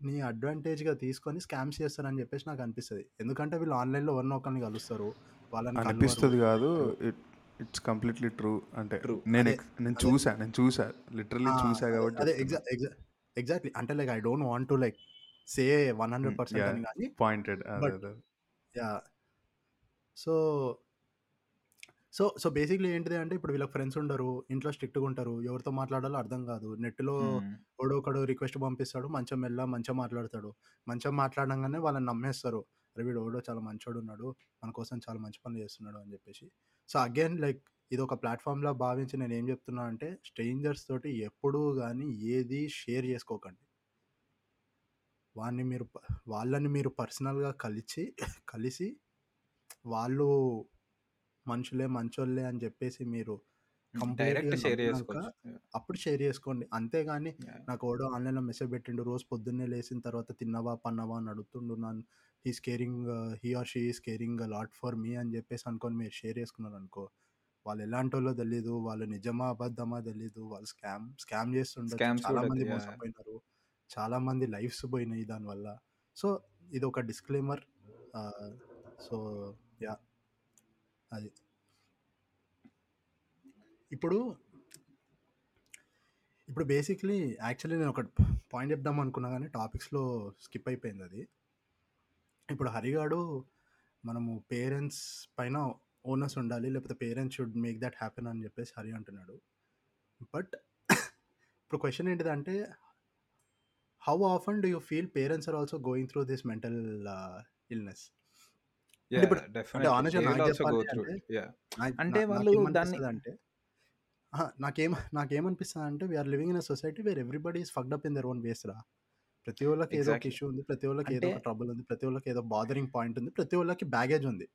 వాళ్ళని అడ్వాంటేజ్గా తీసుకొని స్కామ్స్ చేస్తారని చెప్పేసి నాకు అనిపిస్తుంది. ఎందుకంటే వీళ్ళు ఆన్లైన్లో ఎవరినో ఒకరిని కలుస్తారు. వాళ్ళని కలవరు. అనిపిస్తుంది కాదు. It it's completely true. అంటే ట్రూ. నేను అదే నేను అదే చూసా నేను చూసా. లిటరల్లీ ఆ, చూసా అదే కాబట్టి అదే చెప్తున్నా. Exa exa exactly. అంటే like I don't want to like say one hundred percent అని పాయింటెడ్. అదే బట్ అదే. Yeah. So so so basically ఏంటిది అంటే ఇప్పుడు వీళ్ళకి ఫ్రెండ్స్ ఉండరు ఇంట్లో స్ట్రిక్ట్గా ఉంటారు ఎవరితో మాట్లాడాలో అర్థం కాదు. నెట్లో ఒకడు ఒకడు రిక్వెస్ట్ పంపిస్తాడు మంచిగా మెల్ల మంచిగా మాట్లాడతాడు. మంచిగా మాట్లాడంగానే వాళ్ళని నమ్మేస్తారు. అరే వీడు ఎవడో చాలా మంచోడు ఉన్నాడు మన కోసం చాలా మంచి పనులు చేస్తున్నాడు అని చెప్పేసి. సో అగైన్ లైక్ ఇది ఒక ప్లాట్ఫామ్లా భావించి నేను ఏం చెప్తున్నా అంటే స్ట్రేంజర్స్ తోటి ఎప్పుడూ కానీ ఏది షేర్ చేసుకోకండి. వాడిని మీరు ప- వాళ్ళని మీరు పర్సనల్గా కలిసి కలిసి వాళ్ళు మనుషులే మంచోళ్ళే అని చెప్పేసి మీరు డైరెక్ట్ షేర్ అప్పుడు షేర్ చేసుకోండి. అంతేగాని. నాకు ఎవడో ఆన్లైన్లో మెసేజ్ పెట్టిండు రోజు పొద్దున్నే లేచిన తర్వాత తిన్నావా పన్నావా అని అడుగుతుండు నన్ను. He's caring he or she is caring lot for me అని చెప్పేసి అనుకొని మీరు షేర్ చేసుకున్నారు అనుకో వాళ్ళు ఎలాంటి వాళ్ళో తెలీదు వాళ్ళు నిజమా అబద్ధమా తెలీదు వాళ్ళు స్కామ్ స్కామ్ స్కామ్స్ చాలా మంది. మోసపోయినారు. చాలా మంది లైఫ్స్ పోయినాయి దానివల్ల. సో ఇది ఒక డిస్క్లైమర్. So yeah. అది. ఇప్పుడు ఇప్పుడు బేసిక్లీ యాక్చువల్లీ నేను ఒక పాయింట్ చెప్దాం అనుకున్నా కానీ టాపిక్స్లో స్కిప్ అయిపోయింది అది. ఇప్పుడు హరిగాడు మనము పేరెంట్స్ పైన ఓనర్స్ ఉండాలి లేకపోతే parents should make that happen అని చెప్పేసి హరి అంటున్నాడు. బట్ ఇప్పుడు క్వశ్చన్ ఏంటిదంటే how often do you feel parents are also going through this mental illness ఇప్పుడు అంటే వాళ్ళు దాన్ని అంటే నాకేం నాకేమనిపిస్తుంది అంటే we are living in a society where everybody is fucked up in their own ways రా. ప్రతి వాళ్ళకి ఏదో ఒక ఇష్యూ ఉంది ప్రతి వాళ్ళకి ఏదో ఒక ట్రబుల్ ఉంది ప్రతి వాళ్ళకి ఏదో బాదరింగ్ పాయింట్ ఉంది ప్రతి వాళ్ళకి బ్యాగేజ్ ఉంది.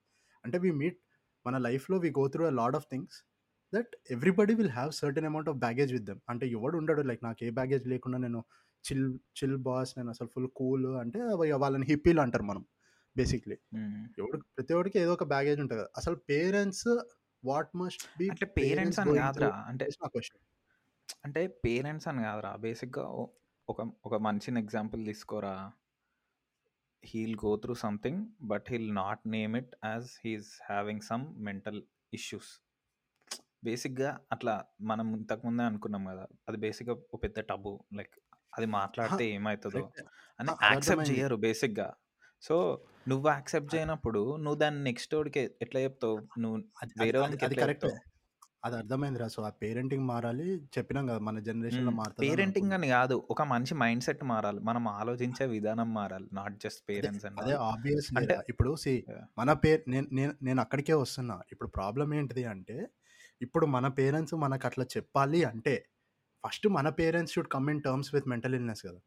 అంటే వీ మీట్ మన లైఫ్లో we go through a lot of things that everybody will have certain amount of baggage with them అంటే ఎవడు ఉండడు లైక్ నాకు ఏ బ్యాగేజ్ లేకుండా నేను చిల్ చిల్ బాస్ నేను అసలు ఫుల్ కూల్ అంటే వాళ్ళని హిప్పీలు అంటారు మనం. బేసిక్లీ. ఎవడు ప్రతి ఒక్కడికి ఏదో ఒక బ్యాగేజ్ ఉంటుంది. కదా అసలు పేరెంట్స్ వాట్ మస్ట్ బి అంటే పేరెంట్స్ అని కాదురా. అంటే అంటే పేరెంట్స్ అని కాదురా. బేసిక్గా ఒక ఒక మనిషిని ఎగ్జాంపుల్ తీసుకోరా. He'll go through something but he'll not name it as he's having some mental issues. బేసిక్గా అట్లా మనం ఇంతకుముందే అనుకున్నాం కదా. అది బేసిక్గా ఒక పెద్ద టబు. లైక్ అది మాట్లాడితే ఏమవుతుందో అని యాక్సెప్ట్ చేయరు బేసిక్గా. సో నువ్వు యాక్సెప్ట్ చేయనప్పుడు నువ్వు దాన్ని నెక్స్ట్ వాడికి ఎట్లా చెప్తావు? నువ్వు అది అది వేరే అది వాళ్ళకి అది ఎట్లా కరెక్టే. చెప్తావు? అది అర్థమైందిరా సో ఆ పేరెంటింగ్ మారాలి. చెప్పినాం కదా మన జనరేషన్లో మారుతుంది పేరెంటింగ్ అని కాదు. ఒక మనిషి మైండ్ సెట్ మారాలి. మనం ఆలోచించే విధానం మారాలి. నాట్ జస్ట్ అదే పేరెంట్స్ అండ్ అదే ఆల్. ఆబ్వియస్లీ అంటే ఇప్పుడు సి yeah. మన పేరు నేను నేను నేను అక్కడికే వస్తున్నా. ఇప్పుడు ప్రాబ్లం ఏంటిది అంటే ఇప్పుడు మన పేరెంట్స్ మనకు అట్లా చెప్పాలి అంటే ఫస్ట్ మన parents should come in terms with mental illness కదా.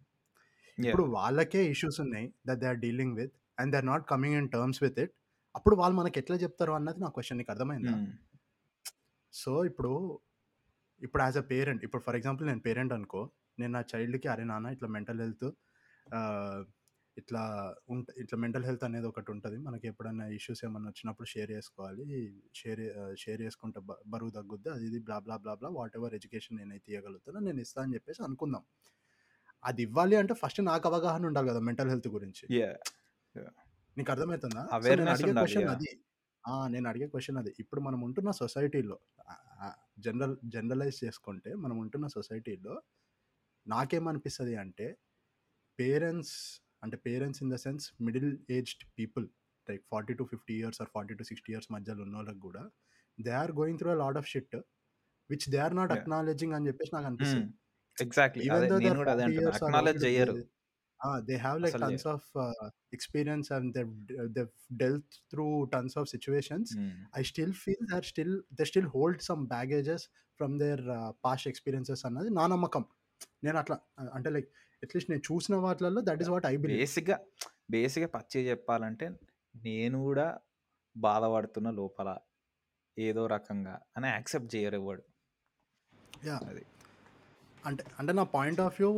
ఇప్పుడు వాళ్ళకే ఇష్యూస్ ఉన్నాయి that they are dealing with and they are not coming in terms with it అప్పుడు వాళ్ళు మనకి ఎట్లా చెప్తారు అన్నది నా క్వశ్చన్ నీకు అర్థమైందా? సో ఇప్పుడు ఇప్పుడు యాజ్ అ పేరెంట్ ఇప్పుడు ఫర్ ఎగ్జాంపుల్ నేను పేరెంట్ అనుకో నేను నా చైల్డ్కి అరే నాన్న ఇట్లా మెంటల్ హెల్త్ ఇట్లా ఉంట ఇట్లా మెంటల్ హెల్త్ అనేది ఒకటి ఉంటుంది. మనకి ఎప్పుడైనా ఇష్యూస్ ఏమైనా వచ్చినప్పుడు షేర్ చేసుకోవాలి. షేర్ షేర్ చేసుకుంటే బరువు తగ్గుద్ది. అది ఇది blah blah blah blah whatever education నేనైతే ఇవ్వగలుగుతానో నేను ఇస్తా అని చెప్పేసి అనుకుందాం. అది ఇవ్వాలి అంటే ఫస్ట్ నాకు అవగాహన ఉండాలి కదా మెంటల్ హెల్త్ గురించి. నీకు అర్థమవుతుందా? అడిగే క్వశ్చన్ అది. ఆ, నేను అడిగే క్వశ్చన్ అది. ఇప్పుడు మనం ఉంటున్న సొసైటీలో జనరల్ జనరలైజ్ చేసుకుంటే మనం ఉంటున్న సొసైటీలో నాకేమనిపిస్తుంది అంటే పేరెంట్స్ అంటే parents in the sense middle aged people like forty to fifty years or forty to sixty years మధ్యలో ఉన్న వాళ్ళకి కూడా they are going through a lot of shit which they are not acknowledging అని చెప్పేసి నాకు అనిపిస్తుంది. Exactly నేను కూడా అదే అంటున్నా. అక్నాలెడ్జ్ చెయ్యరు they have like tons of experience and they they dealt through tons of situations I still feel there still they still hold some baggages from their past experiences అన్నది నా నమ్మకం. నేను అట్లా అంటే లైక్ అట్లీస్ట్ నేను చూసిన వాటిలలో that is what I believe బేసిక్గా బేసిక్గా పచ్చి చెప్పాలంటే నేను కూడా బాధపడుతున్న లోపల ఏదో రకంగా అని యాక్సెప్ట్ చేయరు ఎవడు. యా అది. అంటే అంటే నా point of view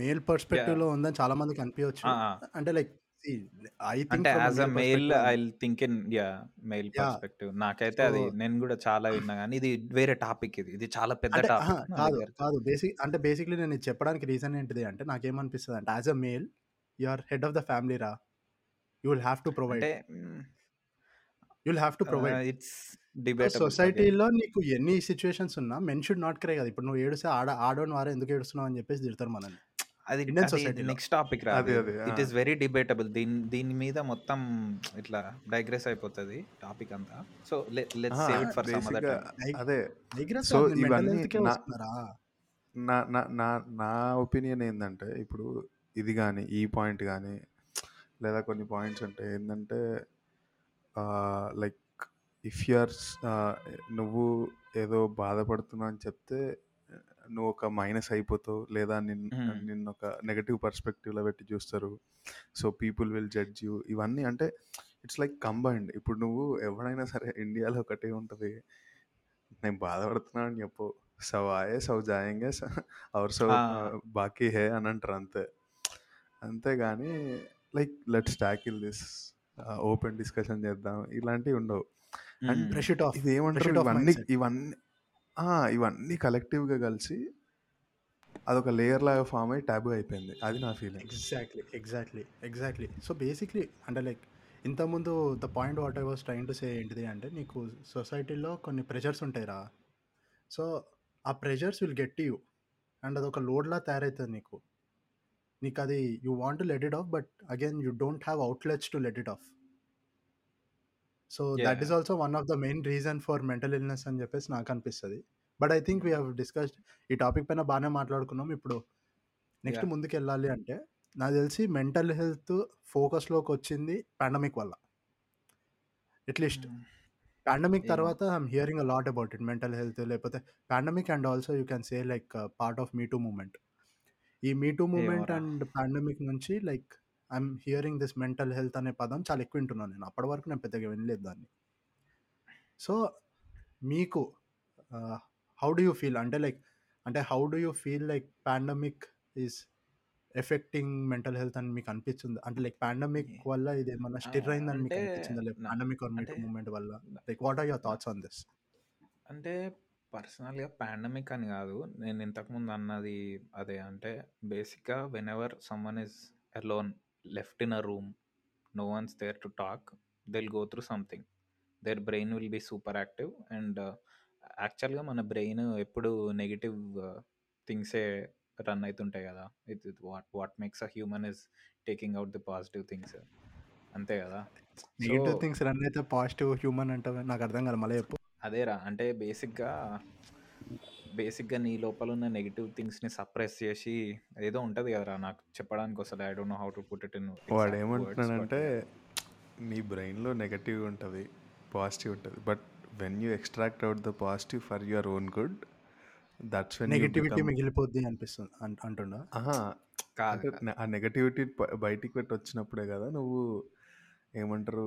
male yeah పర్స్పెక్టివ్లో ఉందని చాలా మందికి అనిపించవచ్చు అంటే లైక్ ఐ థింక్ అంటే from as a male I perspective think in yeah male yeah perspective నాకైతే సో అది నేను కూడా చాలా విన్నా కానీ ఇది వేరే టాపిక్ ఇది. ఇది చాలా పెద్ద అంటే టాపిక్ నా కాదు దగ్గర. కాదు. బేసిక్ అంటే బేసిక్లీ నేను ఇది చెప్పడానికి రీజన్ ఏంటిది అంటే నాకేమనిపిస్తుంది అంటే as a male you are head of the family రా. You will have to provide అంటే you will have to provide it's again సొసైటీలో నీకు ఎన్ని సిచ్యువేషన్స్ ఉన్నా మెన్ షుడ్ నాట్ క్రై కదా. ఇప్పుడు నువ్వు ఏడుస్తే ఆడ ఆడోని వారే ఎందుకు ఏడుస్తున్నావు? అని చెప్పేసి తిడతారు మనల్ని. అది ఇండియన్ అది సొసైటీలో. నెక్స్ట్ టాపిక్ రా అది అది. అది ఇట్ ఈస్ వెరీ డిబేటబుల్ దీని దీని మీద మొత్తం ఇట్లా డైగ్రెస్ అయిపోతుంది టాపిక్ అంతా. So let's save it for some other అదే. డైగ్రెస్ సో ఇవన్నీ నా నా నా నా నా ఒపీనియన్ ఏంటంటే ఇప్పుడు ఇది కానీ ఈ పాయింట్ కానీ లేదా కొన్ని పాయింట్స్ అంటే ఏంటంటే లైక్ ఇఫ్ యూఆర్ నువ్వు ఏదో బాధపడుతున్నావు అని చెప్తే నువ్వు ఒక మైనస్ అయిపోతావు. లేదా నిన్ను. నిన్ను ఒక నెగటివ్ పర్స్పెక్టివ్లో పెట్టి చూస్తారు. So people will judge you ఇవన్నీ అంటే ఇట్స్ లైక్ కంబైండ్ ఇప్పుడు నువ్వు ఎవడైనా సరే ఇండియాలో ఒకటే ఉంటుంది. నేను బాధపడుతున్నాను అని చెప్పు. సవ్ ఆయే సవ్ జాయంగే అవర్ సవ్ బాకీ హే అని అంటారు అంతే. అంతేగాని like let's tackle this open discussion చేద్దాం. ఇలాంటివి ఉండవు. అండ్. Brush it off. ఇది ఏమంటారు ఇవన్నీ ఇవన్నీ ఇవన్నీ కలెక్టివ్గా కలిసి అదొక లేయర్ లాగా ఫామ్ అయ్యి ట్యాబు అయిపోయింది. అది నా feeling. Exactly exactly exactly. So basically అంటే లైక్ ఇంతకుముందు the point what I was trying to say ఏంటిది అంటే నీకు సొసైటీలో కొన్ని ప్రెషర్స్ ఉంటాయి రా సో ఆ pressures will get you and అదొక లోడ్లా తయారవుతుంది నీకు. నీకు అది you want to let it off but again you don't have outlets to let it off. So that is. Also one of the main reason for mental illness అని చెప్పేసి నాకు అనిపిస్తుంది but I think we have discussed ఈ topic పైన బాగానే మాట్లాడుకున్నాం ఇప్పుడు next. ముందుకు వెళ్ళాలి అంటే నాకు తెలిసి మెంటల్ హెల్త్ ఫోకస్లోకి వచ్చింది పాండమిక్ వల్ల అట్లీస్ట్ మ్మ్. పాండమిక్ తర్వాత I'm hearing a lot about it mental health లేకపోతే pandemic and also you can say like part of me too movement ఈ me too movement and pandemic నుంచి like I'm hearing this mental health అనే పదం చాలా ఎక్కువ వింటున్నాను నేను. అప్పటి వరకు నేను పెద్దగా వినలేదు దాన్ని. సో మీకు హౌ డు యూ ఫీల్ అంటే లైక్ అంటే how do you feel like pandemic is affecting mental health అని మీకు అనిపిస్తుంది? అంటే లైక్ పాండమిక్ వల్ల ఇది ఏమన్నా స్టిర్ అయిందని మీకు అంటే అనిపించిందా లైక్ నా- పాండమిక్ ఆర్ అంటే మూమెంట్ వల్ల? Like what are your thoughts on this అంటే పర్సనల్గా పాండమిక్ అని కాదు. నేను ఇంతకుముందు అన్నది అదే. అంటే బేసిక్గా whenever someone is alone left in a room no one's there to talk they'll go through something their brain will be super active and actually మన బ్రెయిన్ ఎప్పుడు నెగిటివ్ థింగ్సే రన్ అవుతుంటాయి కదా. ఇది what what makes a human is taking out the positive things అంతే కదా. So negative things run అయితే positive human అంటే నాకు అర్థం కాదు మళ్ళీ చెప్పు. అదేరా అంటే బేసిక్గా బేసిక్గా నీ లోపల ఉన్న నెగిటివ్ థింగ్స్ని సప్రెస్ చేసి ఏదో ఉంటుంది కదరా నాకు చెప్పడానికి వస్తుంది. I don't know how to put it in వాడు ఎగ్జాక్ట్ వర్డ్స్ బట్ ఏమంటున్నాడంటే నీ బ్రెయిన్లో నెగటివ్ ఉంటుంది పాజిటివ్ ఉంటుంది. But when you extract out the positive for your own good that's when you negativity become మిగిలిపోద్ది అనిపిస్తుంది అంట- అంటుండా? ఆహా. కాదు అంటే కాదు. నె- ఆ నెగటివిటీ బయటికి పెట్టి వచ్చినప్పుడే కదా నువ్వు ఏమంటారు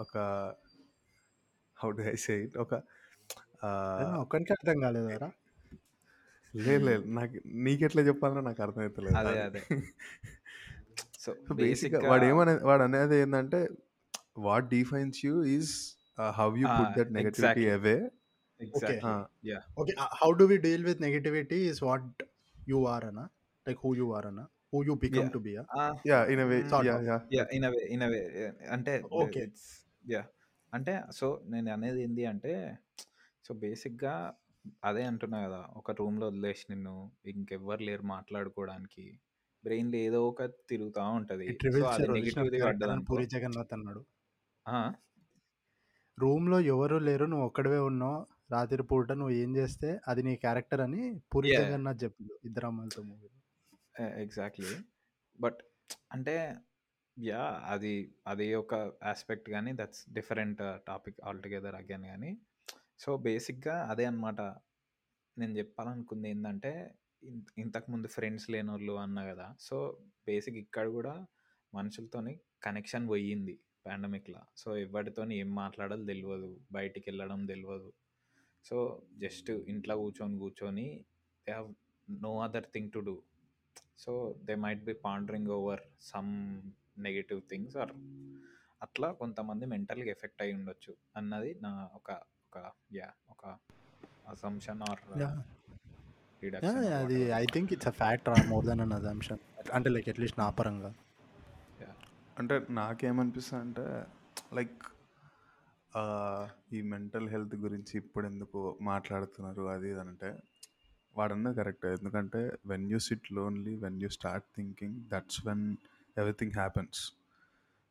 ఒక how do I say it ఒక ఆ, అదే నా ఒక్కరికి అర్థం కాలేదారా లేదు లేదు. నాకు నీకెట్లా చెప్పాలో నాకు అర్థమవుతలేదు అదే అది అదే. సో బేసిక్గా వాడు ఏమనే వాడు అనేది ఏంటంటే what defines you is how you put that negativity away okay exactly yeah okay how do we deal with negativity is what you are అనా లైక్ హూ యూ ఆర్ అన్న who you become. To be yeah in way Sort yeah. Yeah yeah in a way in a way అంటే Okay. Yeah అంటే so నేను అనేది ఏంటి అంటే so బేసిక్గా అదే అంటున్నా కదా! ఒక రూమ్లో వదిలేసి నిన్ను ఇంకెవ్వరు లేరు మాట్లాడుకోవడానికి. బ్రెయిన్లో ఏదో ఒక తిరుగుతూ ఉంటుంది. ఇట్ సో రివీల్స్ అది యువర్ నెగిటివ్ది ఒరిజినల్ క్యారెక్టర్ పడ్డది అని అనుకో. పూరి జగన్నాథ్ అన్నాడు. ఆ, రూమ్లో ఎవరు లేరు నువ్వు ఒక్కడివే ఉన్నావు. రాత్రి పూట నువ్వు ఏం చేస్తే అది నీ క్యారెక్టర్ అని పూరి. జగన్నాథ్ చెప్పిండు ఇద్దరు అమ్మాయిలతో మూవీ ఎగ్జాక్ట్లీ బట్ అంటే యా అది అది ఒక ఆస్పెక్ట్ కానీ that's different topic altogether again కానీ సో బేసిక్గా అదే అన్నమాట. నేను చెప్పాలనుకుంది ఏంటంటే ఇన్- ఇంతకుముందు ఫ్రెండ్స్ లేనోళ్ళు అన్నా కదా. సో బేసిక్ ఇక్కడ కూడా మనుషులతోని కనెక్షన్ పోయింది పాండమిక్లో. సో ఎవరితోని ఏం మాట్లాడాలో తెలియదు బయటికి వెళ్ళడం తెలియదు సో జస్ట్ ఇంట్లో కూర్చొని కూర్చొని they have no other thing to do. So they might be pandering over some negative things or అట్లా కొంతమంది మెంటల్గా ఎఫెక్ట్ అయ్యుండొచ్చు ఉండొచ్చు అన్నది నా ఒక ఒక యా ఒక అసంప్షన్ ఆర్ అది I think it's a fact more than an assumption అంటే లైక్ అట్లీస్ట్ నా పరంగా. అంటే నాకేమనిపిస్తుంది అంటే లైక్ ఈ మెంటల్ హెల్త్ గురించి ఇప్పుడు ఎందుకు మాట్లాడుతున్నారు అది ఇది అంటే వాడన్నది కరెక్ట్ ఎందుకంటే when you sit lonely when you start thinking that's when everything happens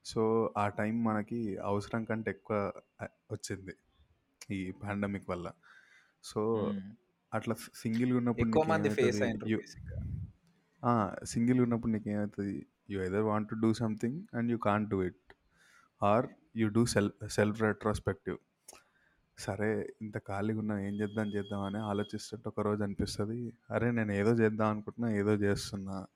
so ఆ టైం మనకి అవసరం కంటే ఎక్కువ వచ్చింది. ఈ పాండమిక్ వల్ల. సో అట్లా సింగిల్గా ఉన్నప్పుడు సింగిల్ ఉన్నప్పుడు నీకు ఏమవుతుంది you either want to do something and you can't do it. Or you do self self retrospective సరే ఇంత ఖాళీగా ఉన్నా ఏం చేద్దాం చేద్దాం అని ఆలోచిస్తుంటే ఒక రోజు అనిపిస్తుంది అరే నేను ఏదో చేద్దాం అనుకుంటున్నా ఏదో చేస్తున్నా.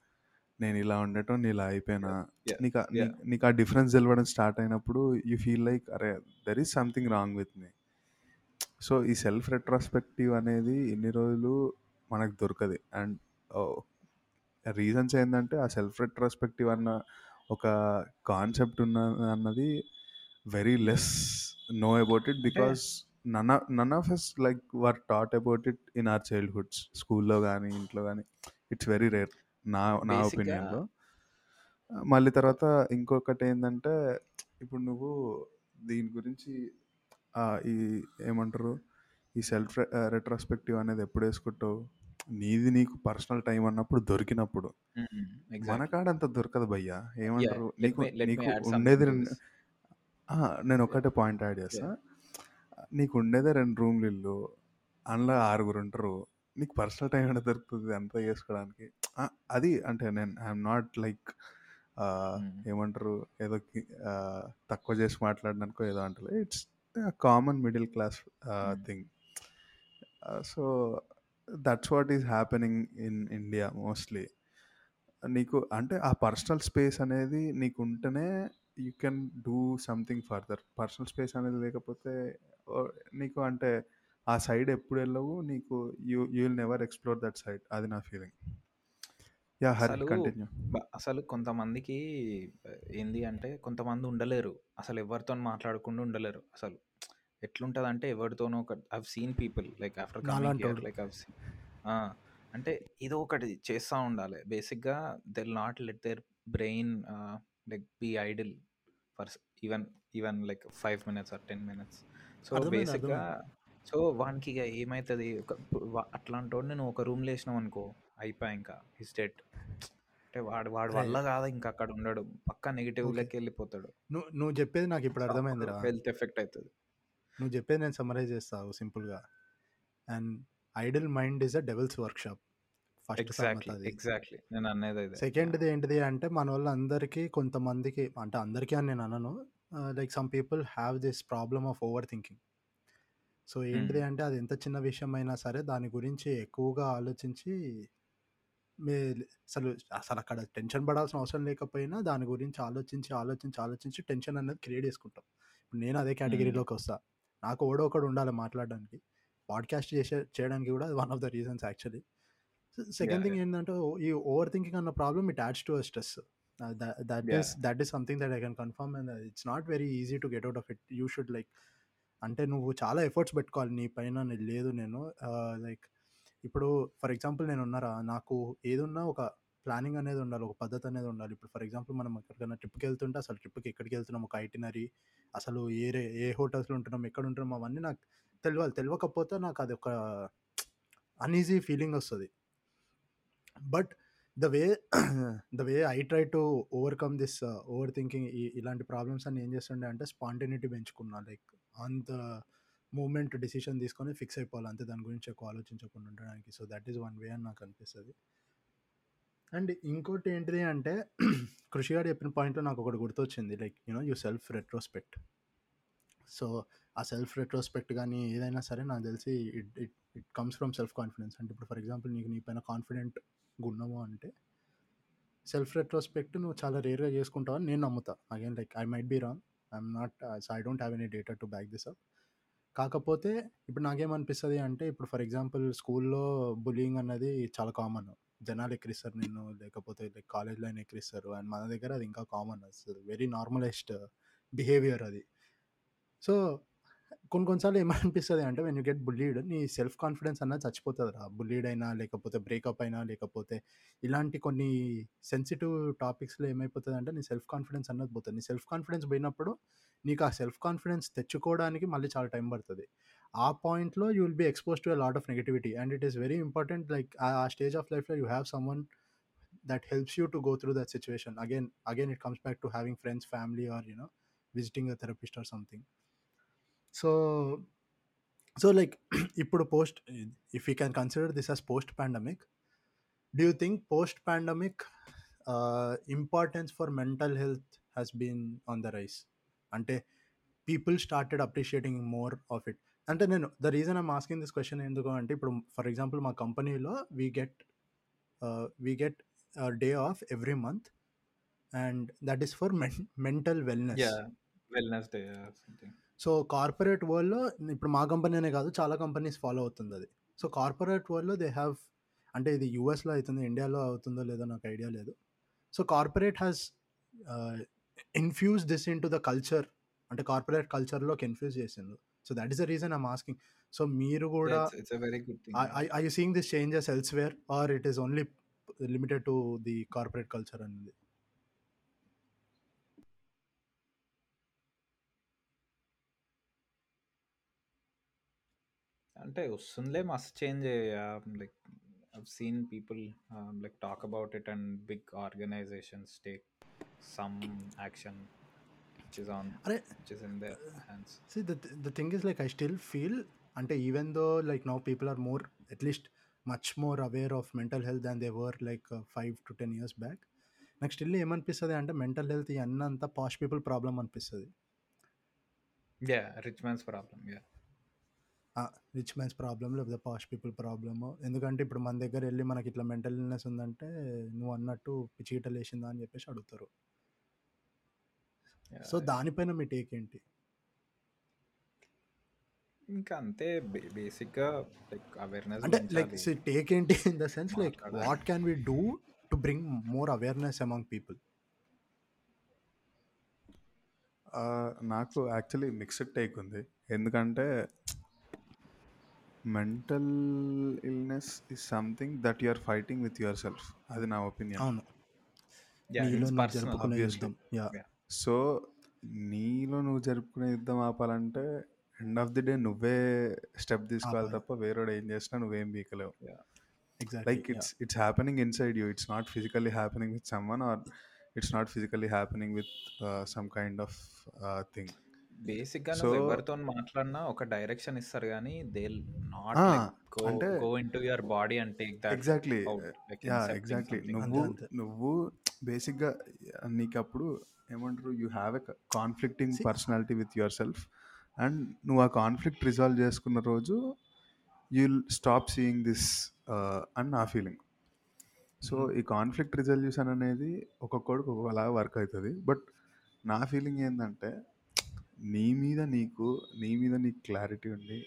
నేను ఇలా ఉండటం నేను ఇలా అయిపోయినా. నీకు నీకు ఆ డిఫరెన్స్ తెలవడం స్టార్ట్ అయినప్పుడు యూ ఫీల్ లైక్ అరే there is something wrong with me. So ఈ సెల్ఫ్ రెట్రాస్పెక్టివ్ అనేది ఇన్ని రోజులు మనకు దొరకదు. అండ్ రీజన్స్ ఏంటంటే ఆ సెల్ఫ్ రెట్రాస్పెక్టివ్ అన్న ఒక కాన్సెప్ట్ ఉన్న అన్నది very less know about it because none none of us like were taught about it in our childhoods. స్కూల్లో కానీ ఇంట్లో కానీ ఇట్స్ వెరీ రేర్ నా నా ఒపీనియన్లో. మళ్ళీ తర్వాత ఇంకొకటి ఏంటంటే ఇప్పుడు నువ్వు దీని గురించి ఈ ఏమంటారు? ఈ సెల్ఫ్ రెట్రాస్పెక్టివ్ అనేది ఎప్పుడు వేసుకుంటావు? నీది నీకు పర్సనల్ టైం అన్నప్పుడు దొరికినప్పుడు. మన కాడంత దొరకదు భయ్యా. ఏమంటారు? నీకు నీకు ఉండేది నేను ఒకటే పాయింట్ యాడ్ చేస్తా. నీకు ఉండేదే రెండు రూమ్లు ఇల్లు అందులో ఆరుగురు ఉంటారు. నీకు పర్సనల్ టైం అనేది దొరుకుతుంది అంతా చేసుకోవడానికి? అది అంటే నేను ఐఎమ్ నాట్ లైక్ ఏమంటారు? ఏదో తక్కువ చేసి మాట్లాడడానికో ఏదో అంటారు it's common middle class. Thing so that's what is happening in India mostly నీకు అంటే ఆ పర్సనల్ స్పేస్ అనేది నీకు ఉంటేనే you can do something further personal space అనేది లేకపోతే నీకు అంటే ఆ సైడ్ ఎప్పుడు వెళ్ళవు నీకు you you will never explore that side అది నా ఫీలింగ్ యా హరి కంటిన్యూ అసలు కొంతమందికి ఏంది అంటే కొంతమంది ఉండలేరు. అసలు ఎవరితో మాట్లాడకుండా ఉండలేరు. అసలు ఎట్లుంటుంది అంటే ఎవరితోనో ఒక I've seen people like after coming. Like I've seen అంటే ఏదో ఒకటి చేస్తూ ఉండాలి. బేసిక్గా they'll not let their brain like be idle for even even like five minutes or ten minutes so అర్థమైంది, బేసిక్గా సో వానికి ఇక ఏమవుతుంది ఒక అట్లాంటి వాడిని నువ్వు ఒక రూమ్లో వేసినావు అనుకో అయిపోయా ఇంకా హిస్టేట్ అంటే వాడు వాడు వల్ల కాదు ఇంకా అక్కడ ఉండడు. పక్క నెగిటివ్ Okay. లెక్క వెళ్ళిపోతాడు నువ్వు నువ్వు చెప్పేది నాకు ఇప్పుడు అర్థమైందిరా. హెల్త్ ఎఫెక్ట్ అవుతుంది నువ్వు చెప్పేది నేను సమరైజ్ చేస్తావు సింపుల్గా. And idle mind is a devil's workshop. First exactly నేను అనేది సెకండ్ది ఏంటిది అంటే మన వాళ్ళందరికీ కొంతమందికి అంటే అందరికీ అని నేను అనను like some people have this problem of over thinking so ఏంటిది అంటే అది ఎంత చిన్న విషయం అయినా సరే దాని గురించి ఎక్కువగా ఆలోచించి మే అసలు అసలు అక్కడ టెన్షన్ పడాల్సిన అవసరం లేకపోయినా దాని గురించి ఆలోచించి ఆలోచించి ఆలోచించి టెన్షన్ అనేది క్రియేట్ చేసుకుంటాం. ఇప్పుడు నేను అదే కేటగిరీలోకి వస్తా. నాకు ఓడో ఒకడు ఉండాలి మాట్లాడడానికి. పాడ్కాస్ట్ చేసే చేయడానికి కూడా one of the reasons actually. Second thing ఏంటంటే ఈ ఓవర్ థింకింగ్ అన్న problem it adds to a stress. That is that is something that I can confirm and it's not very easy to get out of it. You should like అంటే నువ్వు చాలా efforts పెట్టుకోవాలి నీ పైన లేదు నేను. Like ఇప్పుడు ఫర్ ఎగ్జాంపుల్ నేను ఉన్నారా? నాకు ఏదున్నా ఒక ప్లానింగ్ అనేది ఉండాలి. ఒక పద్ధతి అనేది ఉండాలి. ఇప్పుడు ఫర్ ఎగ్జాంపుల్ మనం ఎక్కడికైనా ట్రిప్కి వెళ్తుంటే అసలు ట్రిప్కి ఎక్కడికి వెళ్తున్నాం? ఒక ఐటినరీ అసలు ఏ రే ఏ హోటల్స్లో ఉంటున్నాం? ఎక్కడ ఉంటున్నాం? అవన్నీ నాకు తెలియాలి తెలియకపోతే నాకు అది ఒక అన్ఈజీ ఫీలింగ్ వస్తుంది. But the way the way I try to overcome this over thinking ఇలాంటి ప్రాబ్లమ్స్ అని ఏం చేస్తుండే అంటే స్పాంటేనిటీ పెంచుకున్నా. లైక్ అంత మూమెంట్ డిసిషన్ తీసుకొని ఫిక్స్ అయిపోవాలి. అంతే దాని గురించి ఎక్కువ ఆలోచించకుండా ఉండడానికి. So that is one way అని నాకు అనిపిస్తుంది. అండ్ ఇంకోటి ఏంటిది అంటే కృషి గారు చెప్పిన పాయింట్లో నాకు ఒకటి గుర్తొచ్చింది. Like you know you self retrospect. So ఆ సెల్ఫ్ రెట్రోస్పెక్ట్ కానీ ఏదైనా సరే నాకు తెలిసి it it it comes from self confidence. అంటే ఇప్పుడు ఫర్ ఎగ్జాంపుల్ నీకు నీ పైన కాన్ఫిడెంట్ ఉన్నాము అంటే సెల్ఫ్ రెట్రోస్పెక్ట్ నువ్వు చాలా రేర్గా చేసుకుంటావు అని నేను నమ్ముతా. Again like I might be wrong I'm not I don't have any data to back this up కాకపోతే ఇప్పుడు నాకేమనిపిస్తుంది అంటే ఇప్పుడు ఫర్ ఎగ్జాంపుల్ స్కూల్లో బులింగ్ అన్నది చాలా కామన్. జనాలు ఎక్కిరిస్తారు నిన్ను లేకపోతే లైక్ కాలేజ్లో అయినా ఎక్కిరిస్తారు. అండ్ మన దగ్గర అది ఇంకా కామన్ అసలు. వెరీ నార్మలైజ్డ్ బిహేవియర్ అది. సో కొన్ని కొన్నిసార్లు ఏమనిపిస్తుంది అంటే వెన్ యూ గెట్ బుల్లీడ్ నీ సెల్ఫ్ కాన్ఫిడెన్స్ అన్నది చచ్చిపోతుంది రా బుల్లీడ్ అయినా లేకపోతే బ్రేకప్ అయినా లేకపోతే ఇలాంటి కొన్ని సెన్సిటివ్ టాపిక్స్లో ఏమైపోతుంది అంటే నీ సెల్ఫ్ కాన్ఫిడెన్స్ అన్నది పోతుంది. నీ సెల్ఫ్ కాన్ఫిడెన్స్ పోయినప్పుడు నీకు ఆ సెల్ఫ్ కాన్ఫిడెన్స్ తెచ్చుకోవడానికి మళ్ళీ చాలా టైం పడుతుంది. ఆ పాయింట్లో you will be expose to lot of negativity and it is very important like ఆ స్టేజ్ ఆఫ్ లైఫ్లో you have someone that helps you to go through that situation again again it comes back to having friends family or you know visiting a therapist or something so so like ఇప్పుడు post if you can consider this as post pandemic do you think post pandemic importance for mental health has been on the rise? అంటే people started appreciating more of it. అంటే నేను the reason I'm asking this question ఎందుకు అంటే ఇప్పుడు for example మా కంపెనీలో we get we get day off every month and that is for mental wellness. Wellness day so corporate వరల్డ్లో ఇప్పుడు మా కంపెనీ అనే కాదు చాలా కంపెనీస్ ఫాలో అవుతుంది అది సో కార్పొరేట్ వరల్డ్లో దే హ్యావ్ అంటే ఇది యూఎస్లో అవుతుంది ఇండియాలో అవుతుందో లేదో నాకు ఐడియా లేదు. So corporate has infuse this into the culture. అంటే కార్పొరేట్ కల్చర్లోకి ఇన్ఫ్యూజ్ చేసింది so that is the reason I'm asking. So మీరు కూడా I you seeing this changes elsewhere or it is only limited to the corporate culture అనేది అంటే వస్తుందిలే మస్త్ change like I've seen people um, like talk about it and big organizations take some action which is on అరే which is in their hands. See, the, th- the thing is, like, I still feel, అంటే even though like now people are more at least much more aware of mental health than they were like five to ten years back నాకు still ఏమనిపిస్తుంది అంటే mental health ఇవన్నీ అంతా పాష్ people problem అనిపిస్తుంది Yeah, rich man's problem. Yeah. Rich man's problem లేకపోతే posh people problem ఎందుకంటే ఇప్పుడు మన దగ్గర వెళ్ళి మనకి ఇట్లా మెంటల్ ఇల్నెస్ ఉందంటే నువ్వు అన్నట్టు పిచీటలు వేసిందా అని చెప్పేసి అడుగుతారు. సో దానిపైన మీ టేక్ ఏంటి? ఇంకా అంతే బేసిక్గా లైక్ అవేర్నెస్ అంటే లైక్ టేక్ ఏంటి in the sense like. What can we do to bring more awareness among people నాకు యాక్చువల్లీ మిక్స్డ్ టేక్ ఉంది. ఎందుకంటే mental illness is something that you are fighting with yourself అది నా opinion అవును. నీలో నువ్వు జరుపుకునే. యుద్ధం. యా. సో నీలో నువ్వు జరుపుకునే యుద్ధం ఆపాలంటే ఎండ్ ఆఫ్ ది డే నువ్వే స్టెప్ తీసుకోవాలి. తప్ప వేరేవాడు ఏం చేసినా నువ్వేం బీకలేవు like it's it's happening inside you it's not physically happening with someone or it's not physically happening with some kind of thing బేసిక్గా నువ్వు ఎవరితో మాట్లాడినా ఒక డైరెక్షన్ ఇస్తారు కానీ దే నాట్ గో అంటే- go into your body and take that exactly yeah exactly. నువ్వు. నువ్వు బేసిక్గా నీకు అప్పుడు ఏమంటారు you have a conflicting personality with yourself and నువ్వు ఆ కాన్ఫ్లిక్ట్ రిజాల్వ్ చేసుకున్న రోజు యుల్ స్టాప్ సీయింగ్ దిస్ అని నా ఫీలింగ్ సో ఈ కాన్ఫ్లిక్ట్ రిజల్యూషన్ అనేది ఒక్కొక్కడికి ఒక్కొక్కలాగా వర్క్ అవుతుంది. బట్ నా ఫీలింగ్ ఏంటంటే నీ మీద నీకు నీ మీద నీకు క్లారిటీ ఉండి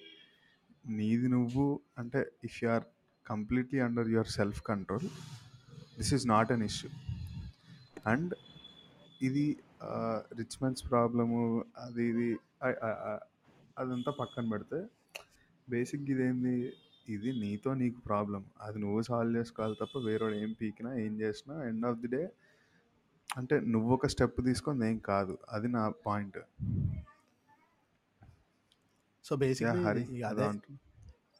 నీది నువ్వు అంటే if you are completely under your self control this is not an issue and ఇది రిచ్ మెన్స్ ప్రాబ్లము అది ఇది అదంతా పక్కన పెడితే బేసిక్ ఇదేంది? ఇది నీతో నీకు ప్రాబ్లం అది నువ్వు సాల్వ్ చేసుకోవాలి తప్ప వేరేవాడు ఏం పీకినా ఏం చేసినా ఎండ్ ఆఫ్ ది డే అంటే నువ్వు ఒక స్టెప్ తీసుకొని ఏం కాదు అది నా point so yeah basically Hari ఇక అదే అదే అంటున్నా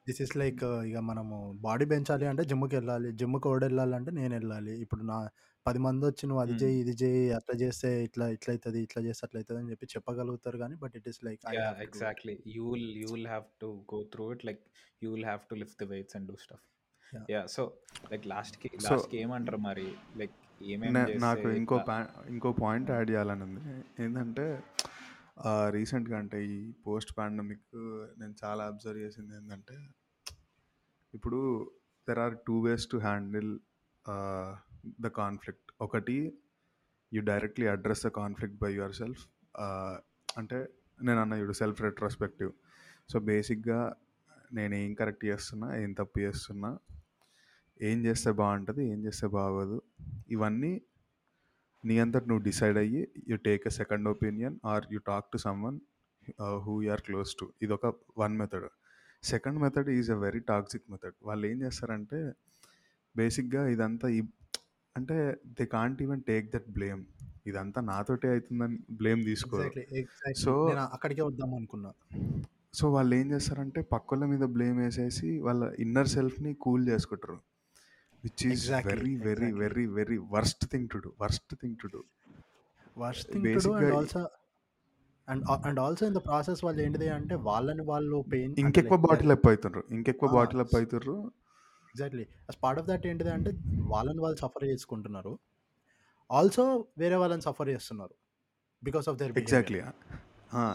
దిస్ ఇస్ లైక్ ఇక మనము బాడీ పెంచాలి అంటే జిమ్కి వెళ్ళాలి జిమ్కి ఓడి వెళ్ళాలంటే నేను వెళ్ళాలి ఇప్పుడు నా పది మంది వచ్చి నువ్వు అది. చేయి ఇది చేయి అట్లా చేస్తే ఇట్లా ఇట్లా అవుతుంది ఇట్లా చేస్తే అట్లా అవుతుంది అని చెప్పి చెప్పగలుగుతారు కానీ but it is like I Yeah, have to do it exactly. You will you will have to go through it. Like you will have to lift the weights and do stuff. Yeah. Yeah. So like last కి so last ఏమంటారు మరి like నాకు ఇంకో ఇంకో point add చేయాలని ఉంది ఏంటంటే రీసెంట్గా అంటే ఈ పోస్ట్ పాండమిక్ నేను చాలా అబ్జర్వ్ చేసింది ఏంటంటే ఇప్పుడు there are two ways to handle the conflict ఒకటి you directly address the conflict by yourself అంటే నేను అన్న ఇప్పుడు సెల్ఫ్ రెట్రోస్పెక్టివ్ సో బేసిక్గా నేను ఏం కరెక్ట్ చేస్తున్నా ఏం తప్పు చేస్తున్నా ఏం చేస్తే బాగుంటుంది ఏం చేస్తే బాగోదు ఇవన్నీ నీ అంతటి నువ్వు డిసైడ్ అయ్యి you take a second opinion or you talk to someone who are close to. ఇది ఒక one method. Second method is a very toxic method. వాళ్ళు ఏం చేస్తారంటే బేసిక్గా ఇదంతా ఈ అంటే they can't even take that blame. ఇదంతా నాతోటే అవుతుందని బ్లేమ్ తీసుకోరు. ఎగ్జాక్ట్లీ సో అక్కడికే వద్దాం అనుకున్నా. సో వాళ్ళు ఏం చేస్తారంటే పక్కల మీద బ్లేమ్ వేసేసి వాళ్ళ ఇన్నర్ సెల్ఫ్ని కూల్ చేసుకుంటారు. Which is exactly very very exactly very very worst thing to do worst thing to do worst thing to do బేసిక్గా and also and and also in the process వాళ్ళు ఏంటిది అంటే వాళ్ళని వాళ్ళు పెయిన్ అంటే ఇంకెక్కువ లైక్ బాటిల్ అప్ అవుతుండ్రు ఇంకెక్కువ bottle up అవుతుర్రు exactly as part of that ఏంటిది అంటే వాళ్ళని వాళ్ళు సఫర్ చేసుకుంటున్నారు. ఆల్సో వేరే వాళ్ళని సఫర్ చేస్తున్నారు because of their behaviour exactly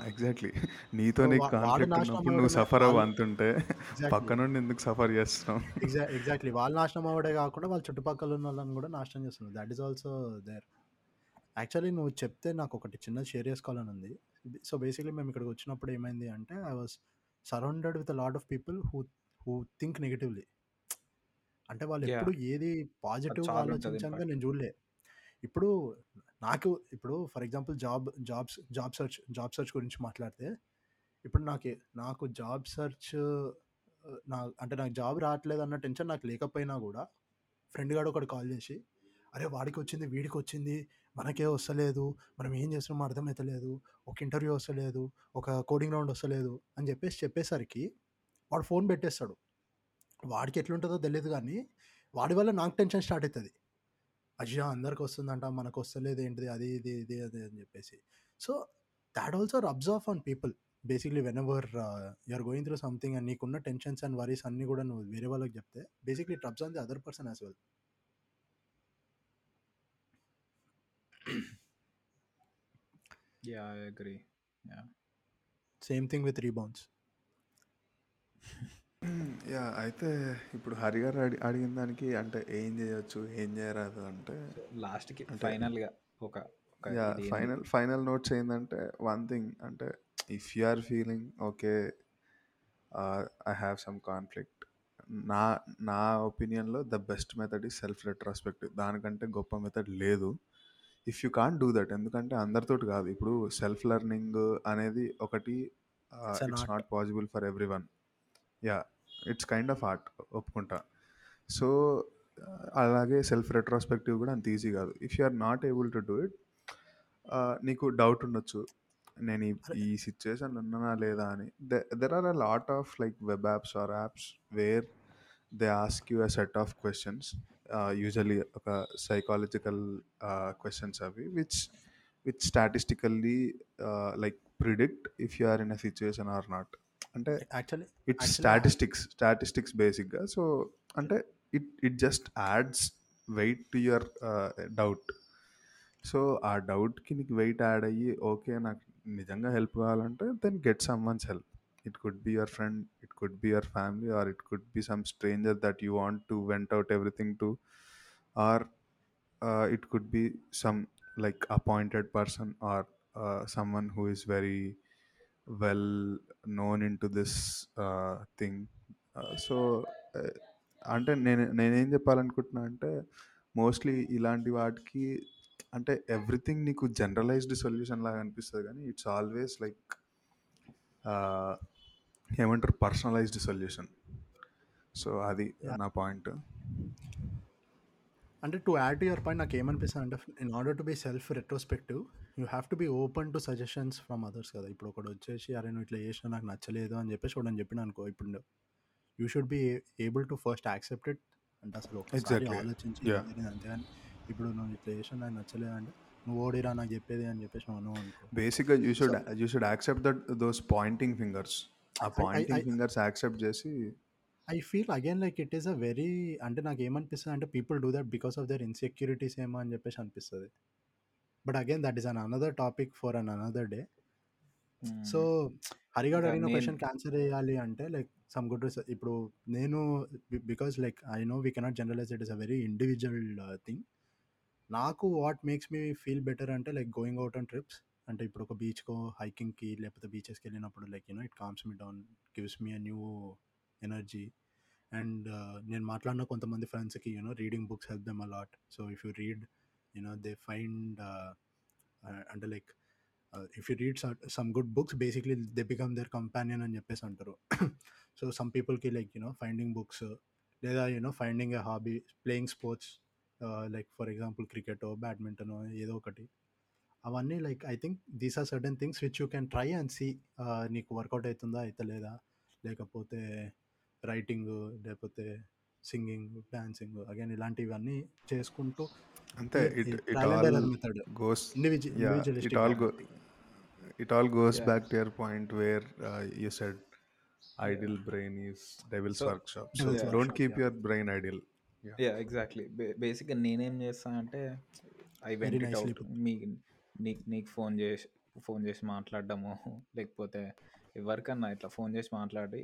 exactly. నీతో నీకు వాడు కాన్ఫ్లిక్ట్ నాశనం ఉన్నప్పుడు నువ్వు అవ్వడమే. సఫర్ అవ్వ వాళ్ళు అంతుంటే ఎగ్జాక్ట్లీ. పక్క నుండి ఎందుకు సఫర్ చేస్తున్నావు? Exa exactly. వాళ్ళు నాశనం అవ్వడే కాకుండా వాళ్ళ చుట్టుపక్కల ఉన్న వాళ్ళని కూడా నాశనం చేస్తున్నారు. That is also there actually నువ్వు చెప్తే నాకు ఒకటి చిన్న షేర్ చేసుకోవాలని ఉంది. సో బేసిక్లీ మేము ఇక్కడికి వచ్చినప్పుడు ఏమైంది అంటే I was surrounded with lot of people who who think negatively అంటే వాళ్ళు ఎప్పుడు ఏది అది పాజిటివ్ చాలా ఉంటుంది ఆలోచించంగా ఇంపాక్ట్ నేను చూడలే. ఇప్పుడు నాకు ఇప్పుడు for example job jobs job search job search గురించి మాట్లాడితే ఇప్పుడు నాకు నాకు జాబ్ సెర్చ్ నా అంటే నాకు జాబ్ రావట్లేదు అన్న టెన్షన్ నాకు లేకపోయినా కూడా ఫ్రెండ్ గాడు ఒకటి కాల్ చేసి అరే వాడికి వచ్చింది వీడికి వచ్చింది మనకే వస్తలేదు మనం ఏం చేస్తున్నామో అర్థమవుతలేదు ఒక ఇంటర్వ్యూ వస్తలేదు ఒక కోడింగ్ రౌండ్ వస్తలేదు అని చెప్పేసి చెప్పేసరికి వాడు ఫోన్ పెట్టేస్తాడు. వాడికి ఎట్లుంటుందో తెలియదు కానీ వాడి వల్ల నాకు టెన్షన్ స్టార్ట్ అవుతుంది అయ్యా! అందరికి వస్తుందంట మనకు వస్తలేదు ఏంటిది అది ఇది ఇది అది అని చెప్పేసి. So that also rubs off on people basically whenever you're going through something and నీకున్న టెన్షన్స్ అండ్ వరీస్ అన్నీ కూడా నువ్వు వేరే వాళ్ళకి చెప్తే basically it rubs on the other person as well yeah I agree yeah same thing with rebounds yeah అయితే ఇప్పుడు హరి గారు అడి అడిగిన దానికి అంటే ఏం చేయొచ్చు ఏం చేయరాదు అంటే లాస్ట్కి అంటే ఫైనల్గా ఒక ఒక ఫైనల్ ఫైనల్ నోట్స్ ఏంటంటే వన్ థింగ్ అంటే if you are feeling okay I have some conflict నా నా ఒపీనియన్లో ద బెస్ట్ మెథడ్ ఈ సెల్ఫ్ రెట్రాస్పెక్టివ్ దానికంటే గొప్ప మెథడ్ లేదు. If you can't do that ఎందుకంటే అందరితోటి కాదు ఇప్పుడు సెల్ఫ్ లెర్నింగ్ అనేది ఒకటి it's not possible for everyone yeah it's kind of art ఒప్పుకుంటా. సో అలాగే సెల్ఫ్ రెట్రాస్పెక్టివ్ కూడా అంత ఈజీ కాదు. If you are not able to do it నీకు డౌట్ ఉండొచ్చు. నేను ఈ ఈ సిచ్యువేషన్ ఉన్నానా లేదా అని. There are a lot of like web apps or apps where they ask you a set of questions usually ఒక సైకాలజికల్ క్వశ్చన్స్ అవి which which statistically like predict if you are in a situation or not అంటే actually it's actually statistics statistics బేసిక్గా so అంటే it it just adds weight to your doubt so ఆ డౌట్కి నీకు wait add అయ్యి okay నాకు నిజంగా help కావాలంటే then get someone's help it could be your friend it could be your family or it could be some stranger that you want to vent out everything to or it could be some like appointed person or someone who is very well known into this thing so అంటే నేను నేనేం చెప్పాలనుకుంటున్నా అంటే mostly ఇలాంటి వాటికి అంటే everything నీకు generalized solution లాగా అనిపిస్తుంది కానీ ఇట్స్ ఆల్వేస్ లైక్ ఏమంటారు? పర్సనలైజ్డ్ సొల్యూషన్ సో అది. నా పాయింట్ అంటే to add to your point నాకు ఏమనిపిస్తుంది అంటే in order to be self retrospective you have to be open to suggestions from others కదా. ఇప్పుడు ఒకడు వచ్చేసి అరే నువ్వు ఇట్లా చేసినా నాకు నచ్చలేదు అని చెప్పేసి ఒకటి చెప్పిన అనుకో ఇప్పుడు you should be able to first accept it అంటే అసలు ఒకసారి. ఆలోచించి అంతేగాని ఇప్పుడు నువ్వు ఇట్లా చేసినా నాకు నచ్చలేదు అంటే నువ్వు ఓడిరా నాకు చెప్పేది అని చెప్పేసి మనం బేసిక్గా you should you should accept that those pointing fingers ఆ పాయింటింగ్ ఫింగర్స్ యాక్సెప్ట్ చేసి I feel again like it is a very అంటే నాకు ఏమనిపిస్తుంది అంటే people do that because of their insecurities ఏమో అని చెప్పేసి అనిపిస్తుంది. But again that is an another topic for an another day so హరిగాడు అడిగిన క్వశ్చన్ ఆన్సర్ చేయాలి అంటే లైక్ సమ్ గుడ్ ఇప్పుడు నేను because like I know we cannot generalise it is a very individual thing నాకు what makes me feel better అంటే like going out on trips అంటే ఇప్పుడు ఒక బీచ్కో హైకింగ్కి లేకపోతే బీచెస్కి వెళ్ళినప్పుడు like you know it calms me down gives me a new energy and నేను మాట్లాడిన కొంతమంది ఫ్రెండ్స్కి you know reading books help them a lot so if you read you know they find అంటే like if you read some good books basically they become their companion అని చెప్పేసి అంటారు. So some పీపుల్కి like you know finding books లేదా you know finding a hobby playing sports like for example cricket badminton ఏదో ఒకటి. అవన్నీ like I think these are certain things which you can try and see నీకు work out అవుతుందా అవుతలేదా లేకపోతే writing లేకపోతే singing dancing again ఇలాంటివన్నీ చేసుకుంటూ అంతే it it all method goes individual yeah it all go it all goes Yeah. back to your point where uh, you said idle brain is devil's So- workshop so Devil's don't keep yeah. your brain idle yeah exactly బేసిక్గా నేనేం చేస్తాను అంటే I went it out. మీ నీకు నీకు phone చేసి phone చేసి మాట్లాడడము లేకపోతే ఎవరికన్నా ఇట్లా ఫోన్ చేసి మాట్లాడి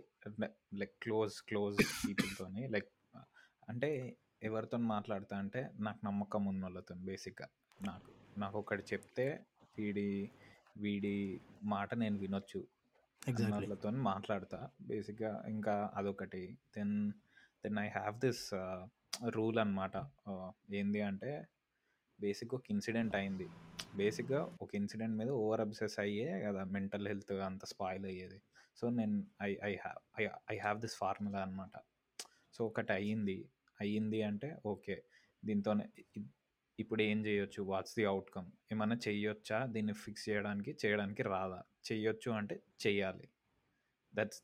లైక్ క్లోజ్ క్లోజ్ పీపుల్తోని లైక్ అంటే ఎవరితో మాట్లాడతా అంటే నాకు నమ్మకం ఉన్న వాళ్ళతో బేసిక్గా నాకు నాకు ఒకటి చెప్తే వీడి వీడి మాట నేను వినొచ్చు అన్నట్లతో మాట్లాడతా బేసిక్గా ఇంకా అదొకటి. Then then I have this rule అనమాట ఏంది అంటే బేసిక్గా ఒక ఇన్సిడెంట్ అయింది. బేసిక్గా ఒక ఇన్సిడెంట్ మీద ఓవర్ అబ్సెస్ అయ్యే కదా మెంటల్ హెల్త్ అంత స్పాయిల్ అయ్యేది. సో నేను I I have I I have this formula అనమాట సో ఒకటి అయ్యింది. అయ్యింది అంటే ఓకే. దీంతోనే ఇప్పుడు ఏం చేయొచ్చు? What's the outcome? ఏమన్నా చెయ్యొచ్చా? దీన్ని ఫిక్స్ చేయడానికి చేయడానికి రాదా? చెయ్యొచ్చు అంటే చెయ్యాలి. That's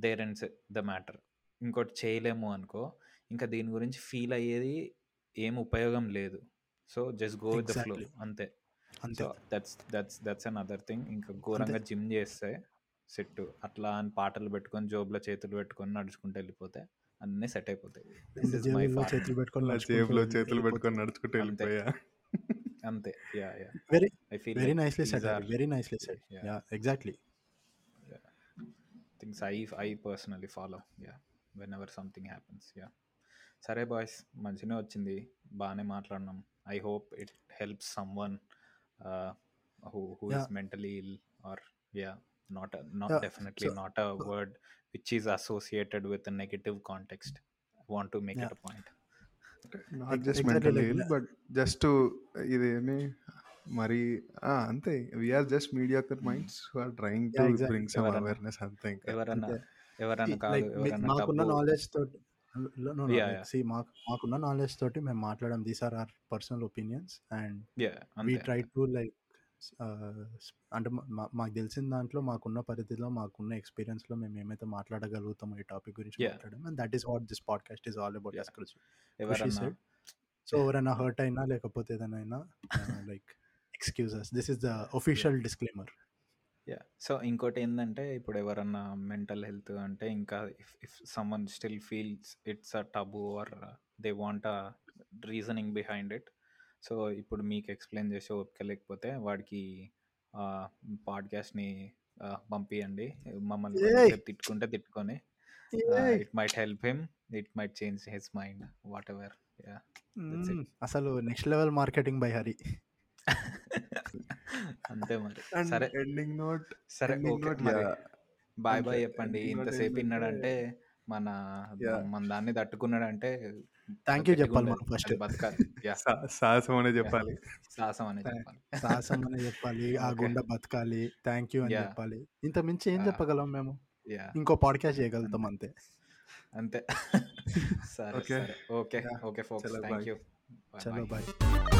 there and the matter. ఇంకోటి చేయలేము అనుకో ఇంకా దీని గురించి ఫీల్ అయ్యేది ఏం ఉపయోగం లేదు. So just go with the flow. అంతే. అంతే. So that's that's that's another thing. ఇంకా ఘోరంగా జిమ్ చేస్తే సెట్ అట్లా అని పాటలు పెట్టుకొని జోబులో చేతులు పెట్టుకొని నడుచుకుంటూ వెళ్ళిపోతే అన్నీ సెట్ అయిపోతాయి. దిస్ ఇస్ మై జేబుల్లో చేతులు పెట్టుకొని జేబులో చేతులు పెట్టుకొని నడుచుకుంటూ అంతే. వెళ్ళిపోయా? అంతే. Yeah yeah very I feel very nicely set are- very nicely set Yeah. Yeah exactly things I I personally follow yeah whenever something happens yeah సరే బాయ్స్ మంచిగానే వచ్చింది. బాగానే మాట్లాడినాం. I hope it helps someone who who is Yeah. Mentally ill or yeah not not Yeah, definitely so- not a word which is associated with negative context want to make it a point not just exactly mental like ill that. But just ఇదేమి మరి అంతే we are just mediocre minds are trying to Yeah, exactly. Bring some awareness అంతే ఇంకా ఎవరన్నా. ఎవరన్నా కాదు ఎవరన్నా డబ్బు నాలెడ్జ్ తోటి Yeah, yeah. సి మాకు మాకున్న నాలెడ్జ్ తోటి మేము మాట్లాడడం these are are personal opinions and we try to like అంటే మాకు తెలిసిన దాంట్లో మాకున్న పరిధిలో మాకున్న ఎక్స్పీరియన్స్లో మేము ఏమైతే మాట్లాడగలుగుతామో ఈ టాపిక్ గురించి Yeah. మాట్లాడడం and that is what this podcast is all about Yeah. said. So ఎవరైనా హర్ట్ అయినా లేకపోతే ఏదైనా like excuses this is the official disclaimer yeah so ఇంకోటి ఏంటంటే ఇప్పుడు ఎవరన్నా మెంటల్ హెల్త్ అంటే ఇంకా if if someone still feels it's a taboo or they want a reasoning behind it so ఇప్పుడు మీకు ఎక్స్ప్లెయిన్ చేసే ఓపిక లేకపోతే వాడికి పాడ్కాస్ట్ని పంపియండి మమ్మల్ని! కొంచెంసేపు తిట్టుకుంటే తిట్టుకొని! It might help him it might change his mind whatever. అసలు next level marketing by Hari అంతే మరి. సరే. ఎండింగ్ నోట్ సరే ఓకే. మరి. బాయ్ అంతే. బాయ్ చెప్పండి. ఇంతసేపు ఏంటంటే- విన్నాడంటే మన. మన దాన్ని తట్టుకున్నాడంటే థ్యాంక్ యూ గట్టిగా చెప్పాలి ఉండదు. మనం ఫస్ట్ అది బతకాలి. యా. సా- సాహసం అనే చెప్పాలి. సాహసం అనే చెప్పాలి. సాహసం అని చెప్పాలి. ఆ. గుండె బతకాలి. థ్యాంక్ యూ అని. చెప్పాలి. ఇంత మించి ఏం. చెప్పగలం మేము? యా. ఇంకో పాడ్కాస్ట్ చేయగలుగుతాం అంతే. అంతే. సరే ఓకే. సరే. ఓకే. ఓకే ఫోక్స్ చలో థ్యాంక్ బాయ్ యూ చలో బాయ్